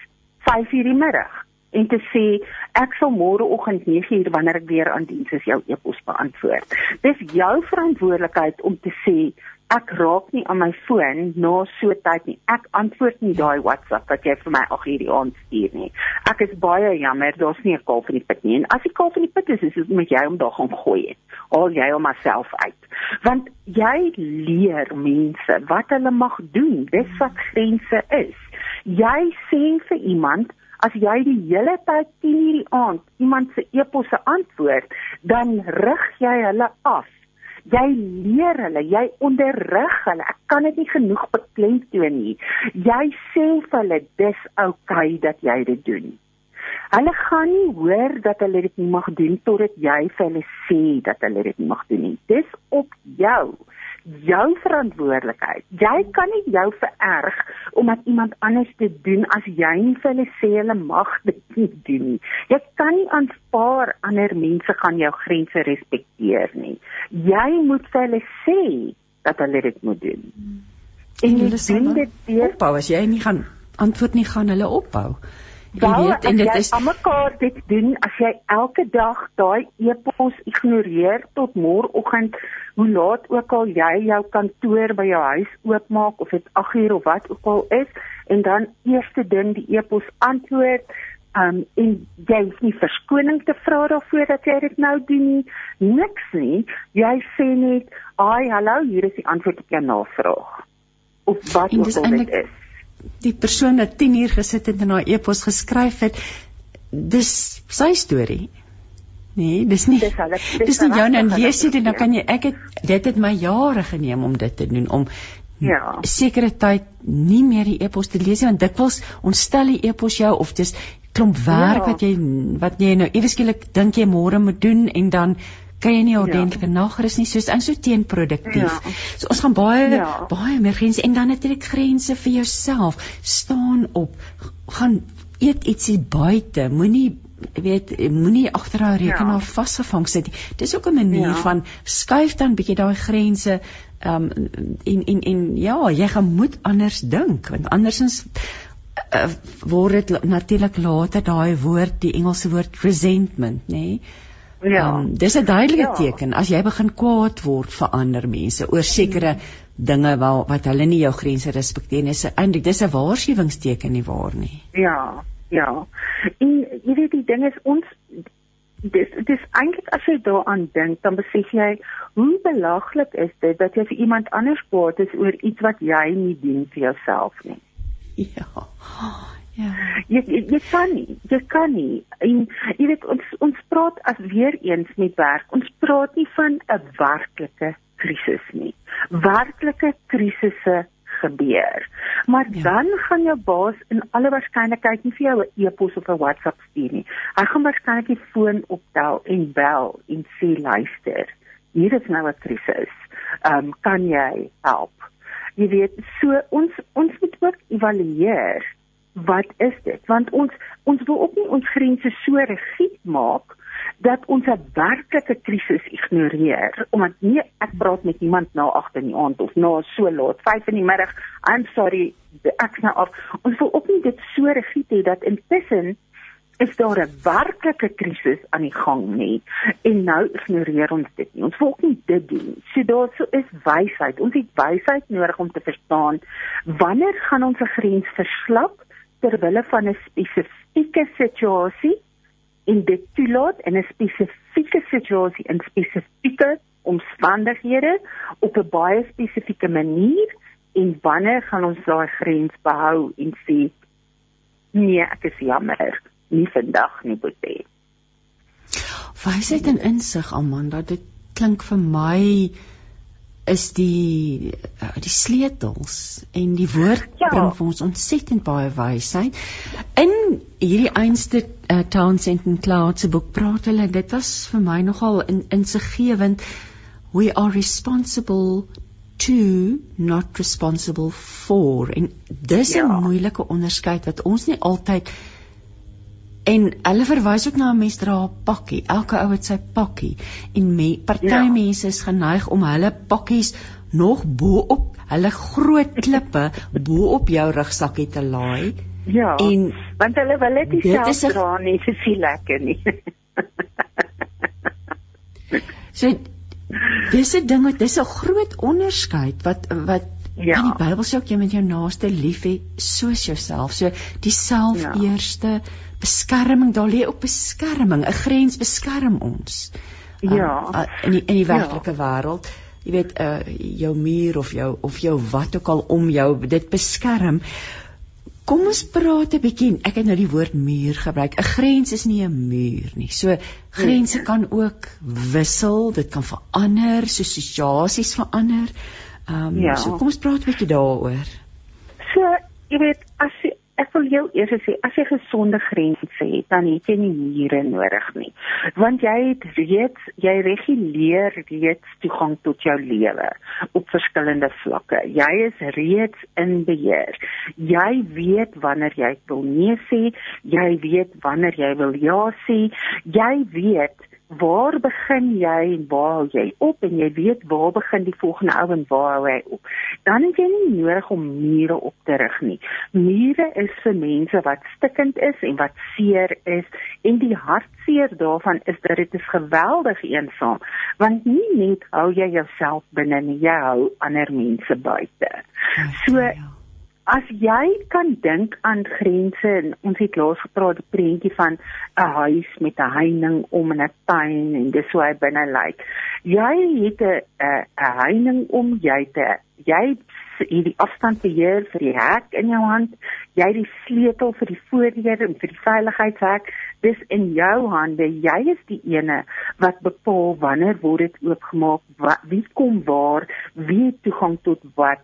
5:00 die middag en te sê ek sal môreoggend 9:00 wanneer ek weer aan diens is jou e-pos beantwoord. Dis jou verantwoordelikheid om te sê ek raak nie aan my foon na so tyd nie. Ek antwoord nie daai WhatsApp wat jy vir my ag hierdie aand stuur nie. Ek is baie jammer, daar's nie 'n kalf in die put nie. En as die kalf in die put is, is dit met jou om daar gaan gooi het. Al jy hom myself uit. Want jy leer mense wat hulle mag doen. Dis wat grense is. Jy sê vir iemand As jy die hele tyd 10:00 die aand iemand se e-posse antwoord, dan rig jy hulle af jy leer hulle, jy onderrig hulle. Ek kan dit nie genoeg beklemtoon nie. Jy sê vir hulle dis oukei okay dat jy dit doen. Hulle gaan nie hoor dat hulle dit nie mag doen totdat jy vir hulle sê dat hulle dit nie mag doen nie. Dis op jou jou verantwoordelikheid. Jy kan nie jou vererg omdat iemand anders dit doen as jy nie vir hulle sê hulle mag dit nie doen nie. Jy kan nie aanvaar ander mense gaan jou grense respekteer nie. Jy moet vir hulle sê dat hulle dit moet doen. En jy sien dit weer opbou as jy nie gaan antwoord nie gaan hulle opbou. Jy weet en dit is almekaar dit doen as jy elke dag daai e-pos ignoreer tot môreoggend hoe laat ook al jy jou kantoor by jou huis oopmaak of dit 8 uur of wat ook al is en dan eerste ding die e-pos antwoord um, en jy is nie verskoning te vra daarvoor dat jy dit nou doen nie niks nie. Jy sê net ai hallo hier is die antwoord op jou navraag. Of wat ook al dit is die persoon wat 10 uur gesit het en haar e-pos geskryf het dis sy storie Nee, dis nie. Dis, hulle, dis, dis nie jou en lees dit en dan kan jy ek het dit het my jare geneem om dit te doen om ja. sekere tyd nie meer die e-pos te lees nie want dikwels ontstel die e-pos jou of dis klomp werk ja. wat jy wat jy nou ewe skielik dink jy môre moet doen en dan kan jy nie ordentlike ja. nagrus nie soos in so teenproduktief. Ja. So ons gaan baie ja. baie meer grense en dan natuurlik grense vir jouself. Staan op, gaan eet ietsie buite. Moenie weet moenie agter haar rekenaar ja. vasgevang sit nie. Dis ook 'n manier ja. van skuif dan bietjie daai grense um en en en ja, jy gaan moet anders dink want andersins uh, word dit natuurlik later daai woord die Engelse woord resentment, nê? Nee? Ja. Um, dis 'n duidelike ja. teken as jy begin kwaad word vir ander mense oor sekere hmm. dinge wat wat hulle nie jou grense respekteer nie. Dis eintlik dis 'n waarskuwingsteken nie waar nie. Ja. Ja. En jy weet die ding is ons dis dis eintlik as jy daaraan dink dan besef jy hoe belaglik is dit dat jy vir iemand anders kwaad is oor iets wat jy nie doen vir jouself nie. *laughs* Ja. Ja. Jy, jy jy kan nie, jy kan nie. En jy weet ons ons praat as weer eens met werk. Ons praat nie van 'n werklike krisis nie. Werklike krisisse gebeur. Maar ja. dan gaan jou baas in alle waarskynlikheid nie vir jou 'n e-pos of 'n WhatsApp stuur nie. Hy gaan waarskynlik die foon optel en bel en sê luister, hier is nou 'n krisis. Ehm um, kan jy help? Jy weet, so ons ons moet ook evalueer wat is dit? Want ons ons wil ook nie ons grense so rigied maak dat ons 'n werklike krisis ignoreer omdat nie ek praat met iemand na 8 in die aand of na so laat 5 in die middag I'm sorry ek nou af. Ons wil ook nie dit so rigied hê dat intussen is daar 'n werklike krisis aan die gang nie. En nou ignoreer ons dit nie. Ons wil ook nie dit doen so daar so is wysheid. Ons het wysheid nodig om te verstaan wanneer gaan ons 'n grens verslap ter wille van 'n spesifieke situasie en dit toelaat in 'n spesifieke situasie in spesifieke omstandighede op 'n baie spesifieke manier en wanneer gaan ons daai grens behou en sê nee ek is jammer nie vandag nie boetie Wysheid en insig Amanda dit klink vir my is die uh, die sleutels en die woord ja. bring vir ons ontsettend baie wysheid. In hierdie einste uh, Townsend and Cloud se boek praat hulle dit was vir my nogal in insiggewend we are responsible to not responsible for en dis 'n ja. moeilike onderskeid wat ons nie altyd En hulle verwys ook na 'n mens dra 'n pakkie. Elke ou het sy pakkie. En me, party ja. mense is geneig om hulle pakkies nog bo-op hulle groot klippe *laughs* bo-op jou rugsakkie te laai. Ja. En want hulle wil dit self dra nie, dit is nie lekker nie. *laughs* so dis 'n ding, dis 'n groot onderskeid wat wat Ja. In die Bybel sê ook jy moet jou naaste lief hê soos jouself. So die self ja. eerste beskerming, daar lê ook beskerming, 'n grens beskerm ons. Ja. Uh, uh, in die, in die werklike ja. wêreld, jy weet, uh jou muur of jou of jou wat ook al om jou dit beskerm. Kom ons praat 'n bietjie. Ek het nou die woord muur gebruik. 'n Grens is nie 'n muur nie. So grense nee. kan ook wissel, dit kan verander, so situasies verander. Ehm um, ja. so kom ons praat 'n bietjie daaroor. So, jy weet, as jy ek wil jou eers sê as jy gesonde grense het, dan het jy nie mure nodig nie. Want jy het reeds jy reguleer reeds toegang tot jou lewe op verskillende vlakke. Jy is reeds in beheer. Jy weet wanneer jy wil nee sê, jy weet wanneer jy wil ja sê. Jy weet waar begin jy en waar hou jy op en jy weet waar begin die volgende ou en waar hou hy op. Dan het jy nie nodig om mure op te rig nie. Mure is vir mense wat stikkend is en wat seer is en die hartseer daarvan is dat dit is geweldig eensaam want nie net hou jy jouself binne nie, jy hou ander mense buite. So ja as jy kan dink aan grense en ons het laas gepraat die prentjie van 'n huis met 'n heining om en 'n tuin en dis hoe hy binne lyk. Jy het 'n 'n heining om jy te jy jy die afstandbeheer vir die hek in jou hand, jy het die sleutel vir die voordeur en vir die veiligheidshek. Dis in jou hande. Jy is die ene wat bepaal wanneer word dit oopgemaak, wat, wie kom waar, wie toegang tot wat.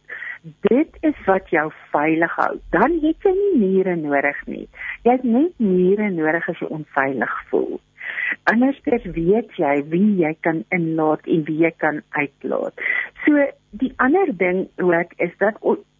Dit is wat jou veilig hou. Dan het jy nie mure nodig nie. Jy het net mure nodig as jy onveilig voel. Anders weet jy wie jy kan inlaat en wie jy kan uitlaat. So die ander ding ook is dat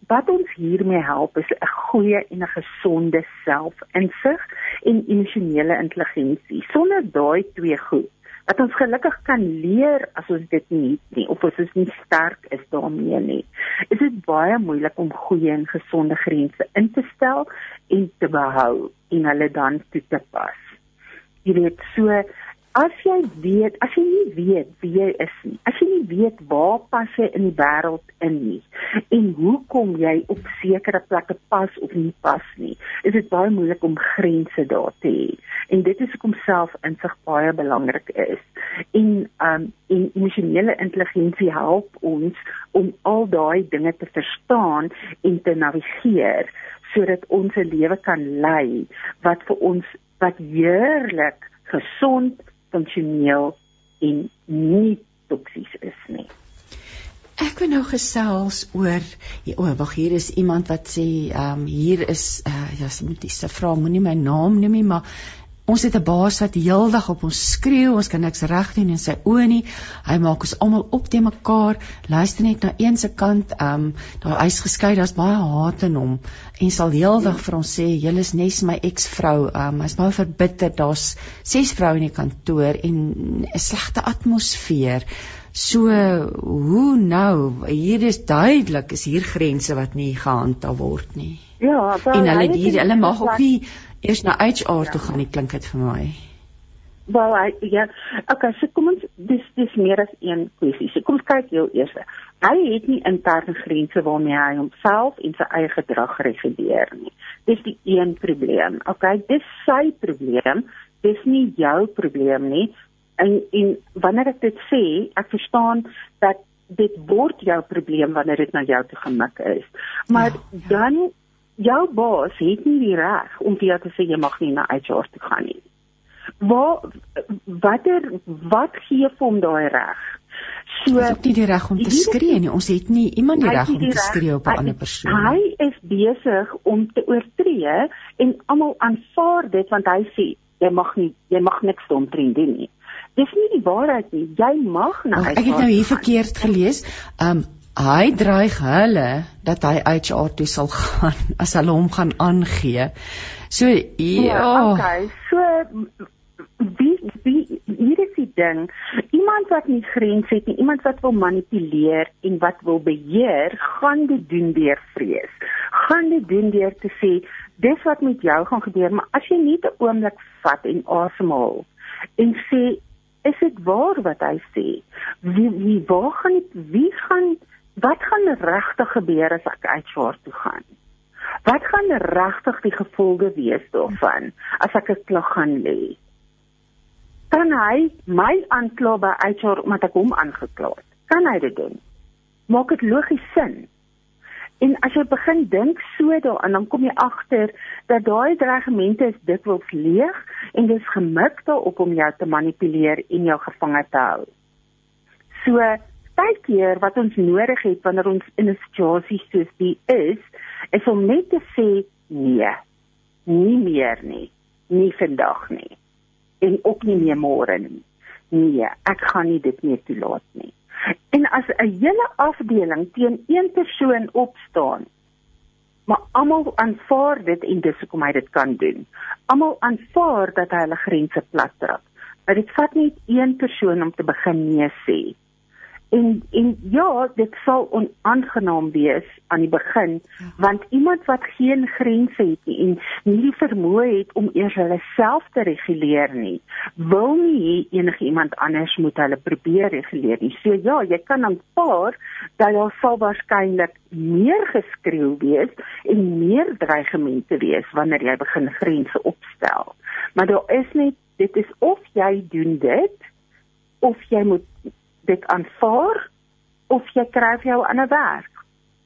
wat ons hiermee help is 'n goeie en 'n gesonde selfinsig en emosionele intelligensie. Sonder daai twee goed wat ons gelukkig kan leer as ons dit nie het nie of as ons nie sterk is daarmee nie. Is dit baie moeilik om goeie en gesonde grense in te stel en te behou en hulle dan toe te pas jy weet so as jy weet as jy nie weet wie jy is nie as jy nie weet waar pas jy in die wêreld in nie en hoekom jy op sekere plekke pas of nie pas nie is dit baie moeilik om grense daar te hê. En dit is hoekom selfinsig baie belangrik is. En um en emosionele intelligensie help ons om al daai dinge te verstaan en te navigeer sodat ons 'n lewe kan lei wat vir ons wat heerlik, gesond, funksioneel en nie toksies is nie. Ek wil nou gesels oor o, oh, wag hier is iemand wat sê ehm um, hier is uh, ja, sy moet dis vra moenie my naam noem nie, maar Ons het 'n baas wat heeldag op ons skreeu, ons kan niks reg doen in sy oë nie. Hy maak ons almal op te mekaar. Luister net na een se kant, ehm um, daar hy's geskei, daar's baie haat in hom en sal heeldag vir ons sê, "Julle is nes my eksvrou." Ehm um, hy's baie verbitter. Daar's ses vroue in die kantoor en 'n slegte atmosfeer. So hoe nou? Hier is duidelik is hier grense wat nie gehandhaaf word nie. Ja, en hulle die, hulle mag ook nie eers na HR toe gaan, nie klink dit vir my. Wel, I, ja. Okay, so kom ons dis dis meer as een kwessie. So kom ons kyk heel eers. Hy het nie interne grense waarmee hy homself en sy eie gedrag reguleer nie. Dis die een probleem. Okay, dis sy probleem. Dis nie jou probleem nie. En en wanneer ek dit sê, ek verstaan dat dit word jou probleem wanneer dit na jou toe gemik is. Maar ja, ja. dan jou baas het nie die reg om vir jou te sê jy mag nie na HR toe gaan nie. Waar watter wat gee vir hom daai reg? So het nie die reg om te skree nie. Ons het nie iemand die reg om te skree op 'n ander persoon. Hy is besig om te oortree en almal aanvaar dit want hy sê jy mag nie jy mag niks omtrent doen nie. Dis nie die waarheid nie. Jy mag na oh, Ek het nou hier verkeerd gelees. Um hy dreig hulle dat hy HR toe sal gaan *laughs* as hulle hom gaan aangee. So ja, ja okay. So wie wie hier is die ding, iemand wat nie grens het nie, iemand wat wil manipuleer en wat wil beheer, gaan dit doen deur vrees. Gaan dit doen deur te sê dis wat met jou gaan gebeur, maar as jy net 'n oomblik vat en asemhaal en sê is dit waar wat hy sê? Wie wie waar gaan wie gaan wat gaan regtig gebeur as ek HR toe gaan? Wat gaan regtig die gevolge wees daarvan as ek 'n klag gaan lê? Kan hy my aankla by HR omdat ek hom aangekla het? Kan hy dit doen? Maak dit logies sin? En as jy begin dink so daaraan, dan kom jy agter dat daai dreigemente is dikwels leeg en dit is gemik daarop om jou te manipuleer en jou gevange te hou. So baie keer wat ons nodig het wanneer ons in 'n situasie soos die is, is om net te sê nee. Nie meer nie. Nie vandag nie. En ook nie meer môre nie. Nee, ek gaan nie dit meer toelaat nie. En as 'n hele afdeling teen een persoon opstaan, maar almal aanvaar dit en dis hoekom hy dit kan doen. Almal aanvaar dat hy hulle grense plat trap. Maar dit vat net een persoon om te begin nee sê. En en ja, dit sal onaangenaam wees aan die begin ja. want iemand wat geen grense het nie en nie die vermoë het om eers hulle self te reguleer nie, wil nie enige iemand anders moet hulle probeer reguleer nie. So ja, jy kan aanvaar dat daar sal waarskynlik meer geskreeu wees en meer dreigemente wees wanneer jy begin grense opstel. Maar daar is net dit is of jy doen dit of jy moet dit aanvaar of jy kry vir jou ander werk.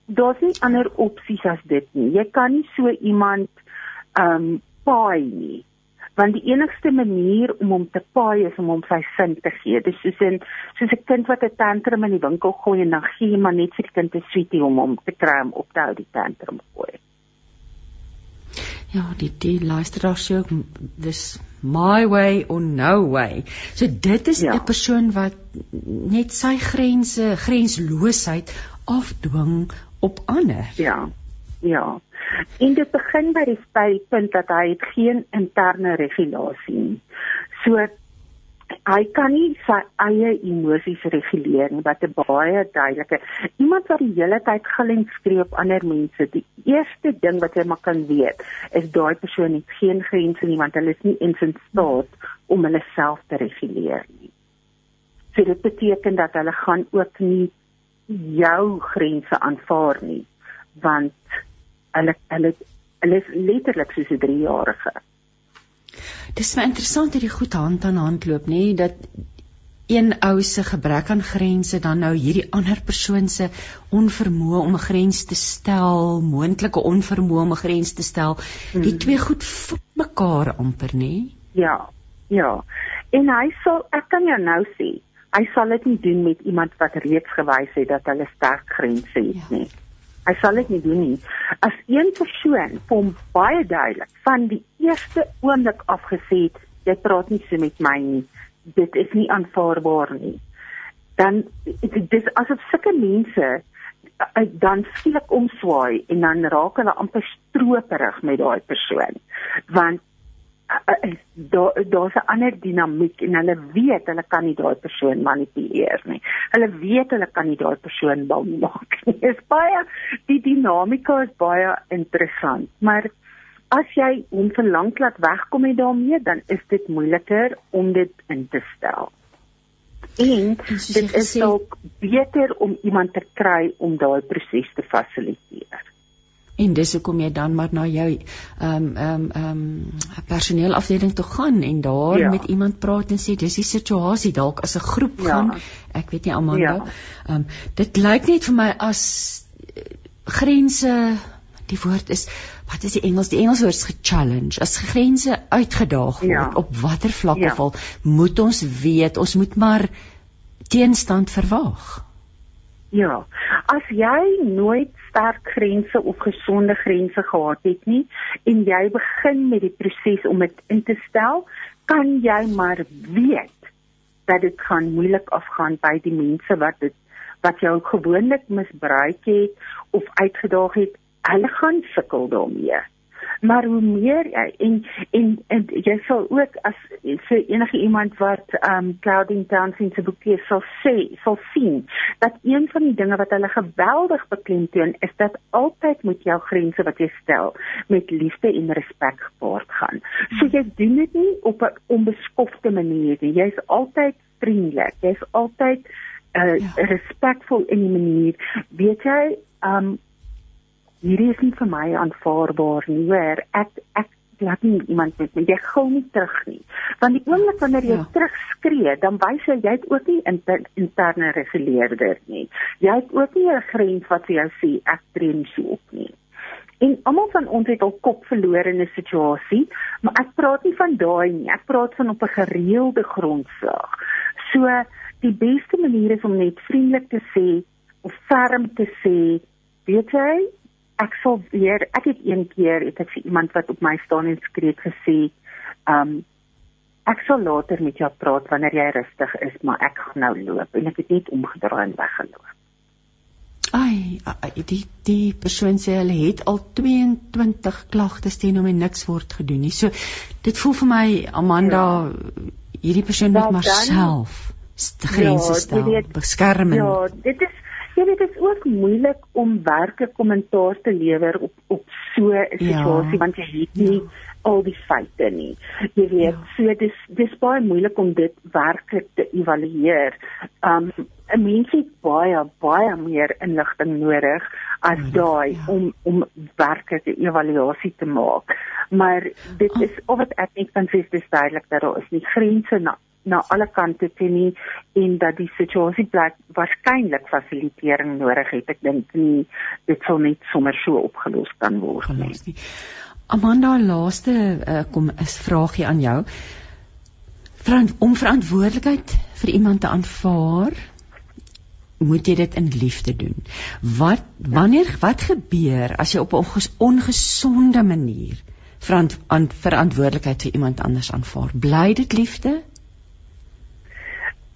daar's nie ander opsies as dit nie. Jy kan nie so iemand ehm um, paai nie want die enigste manier om hom te paai is om hom sy sin te gee. Dis soos 'n soos 'n kind wat 'n tantrum in die winkel gooi en dan gee jy maar net vir die kind 'n sweetie om hom te kry om op te hou die tantrum gooi. Ja, die die luisteraar sê ook dis my way or no way. So dit is 'n ja. persoon wat net sy grense, grensloosheid afdwing op ander. Ja. Ja. En dit begin by die punt dat hy het geen interne regulasie nie. So hy kan nie sy eie emosies reguleer nie wat 'n baie duidelike iemand wat die hele tyd gil en skree op ander mense die eerste ding wat jy maar kan weet is daai persoon het geen grense nie want hulle is nie in staat om hulle self te reguleer nie so dit beteken dat hulle gaan ook nie jou grense aanvaar nie want hulle hulle hulle is letterlik soos 'n 3-jarige. Dis my interessant dat die goed hand aan hand loop, nê, nee, dat een ou se gebrek aan grense dan nou hierdie ander persoon se onvermoë om 'n grens te stel, moontlike onvermoë om 'n grens te stel, hmm. die twee goed voed mekaar amper, nê? Ja. Ja. En hy sal ek kan jou nou sê, hy sal dit nie doen met iemand wat reeds gewys het dat hulle sterk grense het ja. nie. Hy sal dit nie doen nie. As een persoon hom baie duidelik van die eerste oomblik af gesê het, jy praat nie so met my nie. Dit is nie aanvaarbaar nie. Dan dis asof sulke mense eh, dan skielik omswaai en dan raak hulle amper stroperig met daai persoon. Want daar daar's 'n ander dinamiek en hulle weet hulle kan nie daai persoon manipuleer nie. Hulle weet hulle kan nie daai persoon bang maak nie. *laughs* Dit is baie die dinamika is baie interessant, maar as jy hom verlang laat wegkom met daarmee, dan is dit moeiliker om dit in te stel. En dit is ook beter om iemand te kry om daai proses te fasiliteer en dis hoekom jy dan maar na jou ehm um, ehm um, ehm um, personeelafdeling toe gaan en daar ja. met iemand praat en sê dis die situasie dalk as 'n groep ja. gaan ek weet nie almal ja. ehm um, dit lyk net vir my as uh, grense die woord is wat is die Engels die Engels woord is ge-challenge as grense uitgedaag word ja. op watter vlak ja. of al moet ons weet ons moet maar teenstand verwag Ja. As jy nooit sterk grense of gesonde grense gehad het nie en jy begin met die proses om dit in te stel, kan jy maar weet dat dit gaan moeilik afgaan by die mense wat dit wat jou gewoonlik misbruik het of uitgedaag het. Hulle gaan sukkel daarmee maar hoe meer jy en en en jy sal ook as vir enige iemand wat um clouding dancing se boekie sal sê sal sien dat een van die dinge wat hulle geweldig beklemtoon is dat altyd moet jou grense wat jy stel met liefde en respek gepaard gaan. So jy doen dit nie op 'n onbeskofte manier nie. Jy's altyd vriendelik. Jy's altyd uh ja. respekvol in die manier. Weet jy, um hierdie is nie vir my aanvaarbaar nie hoor. Ek ek laat nie iemand met my jy gou nie terug nie. Want die oomblik wanneer jy ja. terugskree dan wys jy jy het ook nie inter, interne reguleerder nie. Jy het ook nie 'n grens wat vir jou sê ek tree nie so op nie. En almal van ons het al kop verloor in 'n situasie maar ek praat nie van daai nie. Ek praat van op 'n gereelde grondslag. So die beste manier is om net vriendelik te sê of ferm te sê weet jy ek sal weer ek het een keer het ek vir iemand wat op my staan en skree gesê um ek sal later met jou praat wanneer jy rustig is maar ek gaan nou loop. En ek het net omgedraai en weggeloop. Ai die die persoon sê hulle het al 22 klagtes teen hom en niks word gedoen nie. So dit voel vir my Amanda ja. hierdie persoon moet maar dan, self grense ja, stel beskerm ja dit is jy weet dit is ook moeilik om werklik kommentaar te lewer op op so 'n ja. situasie ja. want jy weet nie ja. al die feite nie. Jy weet, ja. so dis dis baie moeilik om dit werklik te evalueer. Um 'n mens het baie baie meer inligting nodig as daai ja. om om werklik 'n evaluasie te maak. Maar dit is of wat ek net kan sê dis duidelik dat daar is nie grense na na alle kante toe nie en dat die situasie plek waarskynlik fasilitering nodig het. Ek dink nie dit sal net sommer so opgelos kan word nie. Amanda, laaste uh, kom is vragie aan jou. Verant, om verantwoordelikheid vir iemand te aanvaar, moet jy dit in liefde doen. Wat wanneer wat gebeur as jy op 'n ongesonde manier verant, verantwoordelikheid vir iemand anders aanvaar? Bly dit liefde?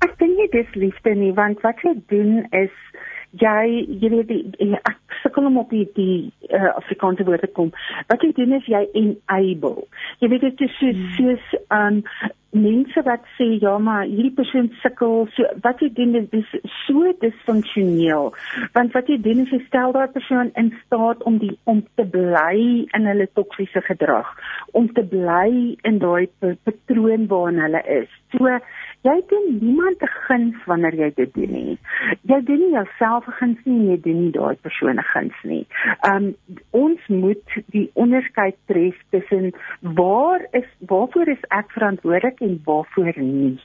Ek dink nie dis liefde nie, want wat jy doen is jy jy weet die ek sukkel om op die die uh, Afrikaanse woorde kom. Wat jy doen is jy enable. Jy weet dit is so hmm. soos um mense wat sê ja maar hierdie persoon sukkel so wat jy doen is dis so disfunksioneel want wat jy doen is jy stel daardie persoon in staat om die om te bly in hulle toksiese gedrag om te bly in daai patroon waarin hulle is so jy doen niemand 'n guns wanneer jy dit doen nie. Jy doen nie jouself 'n guns nie, jy doen nie daai persoon 'n guns nie. Um ons moet die onderskeid tref tussen waar is waarvoor is ek verantwoordelik en waarvoor nie.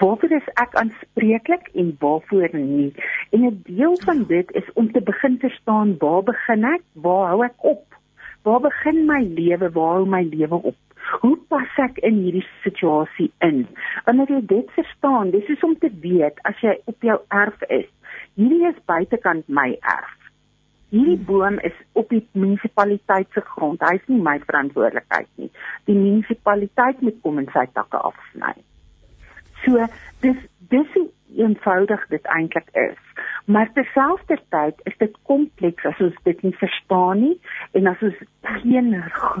Waarvoor is ek aanspreeklik en waarvoor nie? En 'n deel van dit is om te begin verstaan waar begin ek? Waar hou ek op? Waar begin my lewe? Waar hou my lewe op? Hoe pas ek in hierdie situasie in? Wanneer jy dit verstaan, dis is om te weet as jy op jou erf is. Hierdie is buitekant my erf. Hierdie boom is op die munisipaliteit se grond. Hy is nie my verantwoordelikheid nie. Die munisipaliteit moet kom en sy takke afsny. So dis dis hoe eenvoudig dit eintlik is. Maar terselfdertyd is dit kompleks as ons dit nie verstaan nie en as ons geen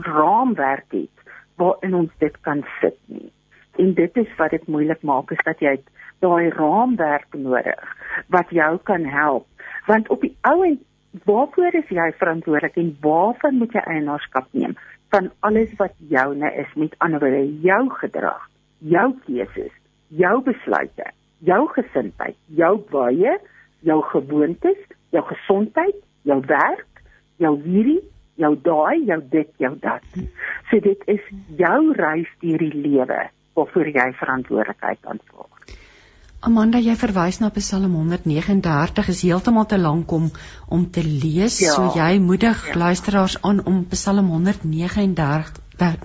raamwerk het waarin ons dit kan sit nie. En dit is wat dit moeilik maak is dat jy daai raamwerk nodig wat jou kan help. Want op die ou en waarvoor is jy verantwoordelik en waarvan moet jy eienaarskap neem van alles wat joune is met ander woorde jou gedrag, jou keuses, jou besluite, jou gesindheid, jou baie, jou gewoontes, jou gesondheid, jou werk, jou hierdie jou daai, jou dit, jou dat. So dit is jou reis deur die lewe waarvoor jy verantwoordelikheid aanvaar. Amanda, jy verwys na Psalm 139 is heeltemal te lank om om te lees. Ja. So jy moedig ja. luisteraars aan om Psalm 139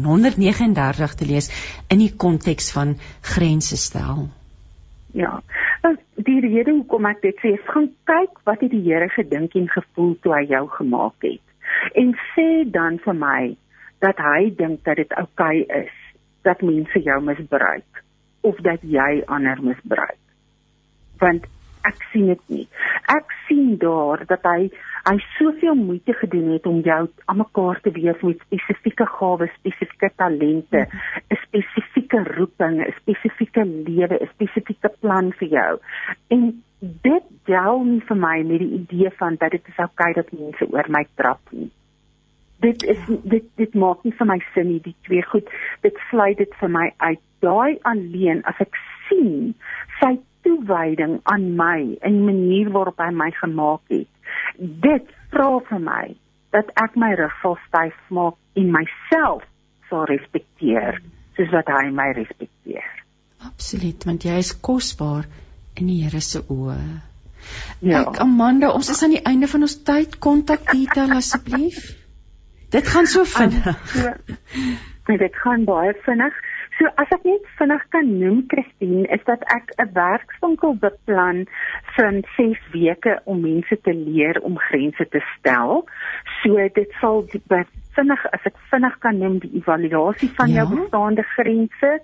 139 te lees in die konteks van grense stel. Ja. Die rede hoekom ek dit sê, is gaan kyk wat het die Here gedink en gevoel toe hy jou gemaak het en sê dan vir my dat hy dink dat dit oukei okay is dat mense jou misbruik of dat jy ander misbruik. Want ek sien dit nie. Ek sien daar dat hy hy soveel moeite gedoen het om jou aan mekaar te wees met spesifieke gawes, spesifieke talente, 'n mm. spesifieke roeping, 'n spesifieke lewe, 'n spesifieke plan vir jou. En dit gel nie vir my met die idee van dat dit is oukei okay dat mense oor my trap nie. Dit is dit dit maak nie vir my sin nie die twee goed. Dit sluit dit vir my uit. Daai alleen as ek sien sy toewyding aan my en die manier waarop hy my gemaak het. Dit vra vir my dat ek my rug sal styf maak en myself sal respekteer soos wat hy my respekteer. Absoluut, want jy is kosbaar in die Here se oë. Ja. Ek Amanda, ons is aan die einde van ons tyd. Kontak detail asseblief. Dit gaan so vinnig. Um, so, dit gaan baie vinnig. So as ek net vinnig kan noem Christine, is dat ek 'n werkswinkel beplan vir 6 weke om mense te leer om grense te stel. So dit sal vinnig as ek vinnig kan noem die evaluasie van ja? jou bestaande grense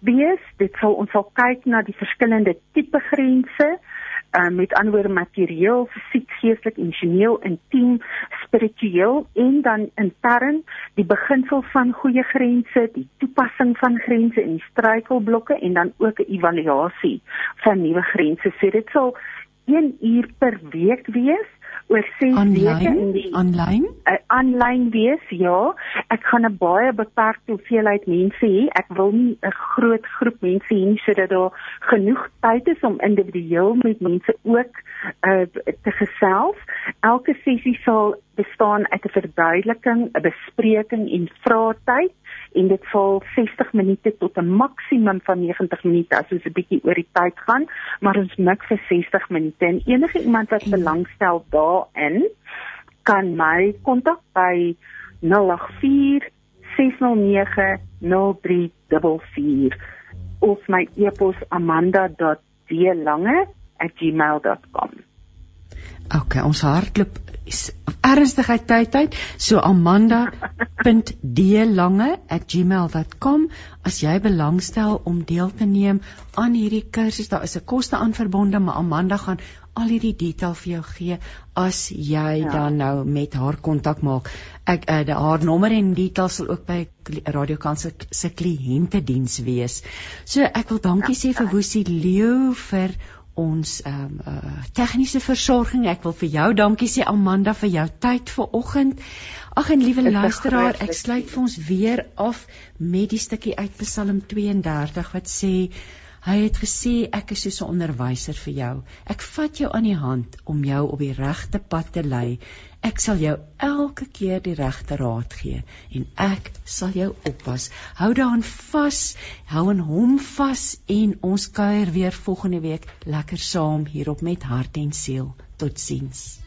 wees. Dit sal ons sal kyk na die verskillende tipe grense uh, met anderwoorde materieel, fisiek, geestelik, emosioneel, intiem, spiritueel en dan intern die beginsel van goeie grense, die toepassing van grense en struikelblokke en dan ook 'n evaluasie van nuwe grense. So dit sal 1 uur per week wees oor 6 weke in die aanlyn uh, aanlyn wees ja. Ek gaan 'n baie beperkte hoeveelheid mense hê. Ek wil nie 'n groot groep mense hê sodat daar genoeg tyd is om individueel met mense ook uh, te gesels. Elke sessie sal bestaan uit 'n verduideliking 'n bespreking en vraatyd en dit val 60 minute tot 'n maksimum van 90 minute as ons 'n bietjie oor die tyd gaan, maar ons mik vir 60 minute en enige iemand wat belangstel daarin kan my kontak by 084 609 0344 of my e-pos amanda.dlange@gmail.com. OK, ons hardloop ernstigheid tyd tyd. So amanda.dlange@gmail.com as jy belangstel om deel te neem aan hierdie kursus. Daar is 'n koste aan verbonde, maar Amanda gaan al hierdie detail vir jou gee as jy ja. dan nou met haar kontak maak. Ek uh, die haar nommer en details sal ook by Radio Kansel se kliëntediens wees. So ek wil dankie ja. sê vir Woesie Leo vir ons ehm um, uh, tegniese versorging. Ek wil vir jou dankie sê Amanda vir jou tyd vanoggend. Ag en liewe luisteraar, ek sluit vir ons weer af met die stukkie uit Psalm 32 wat sê Hy het gesê ek is soos 'n onderwyser vir jou. Ek vat jou aan die hand om jou op die regte pad te lei. Ek sal jou elke keer die regte raad gee en ek sal jou oppas. Hou daaraan vas, hou aan hom vas en ons kuier weer volgende week lekker saam hierop met hart en siel. Totsiens.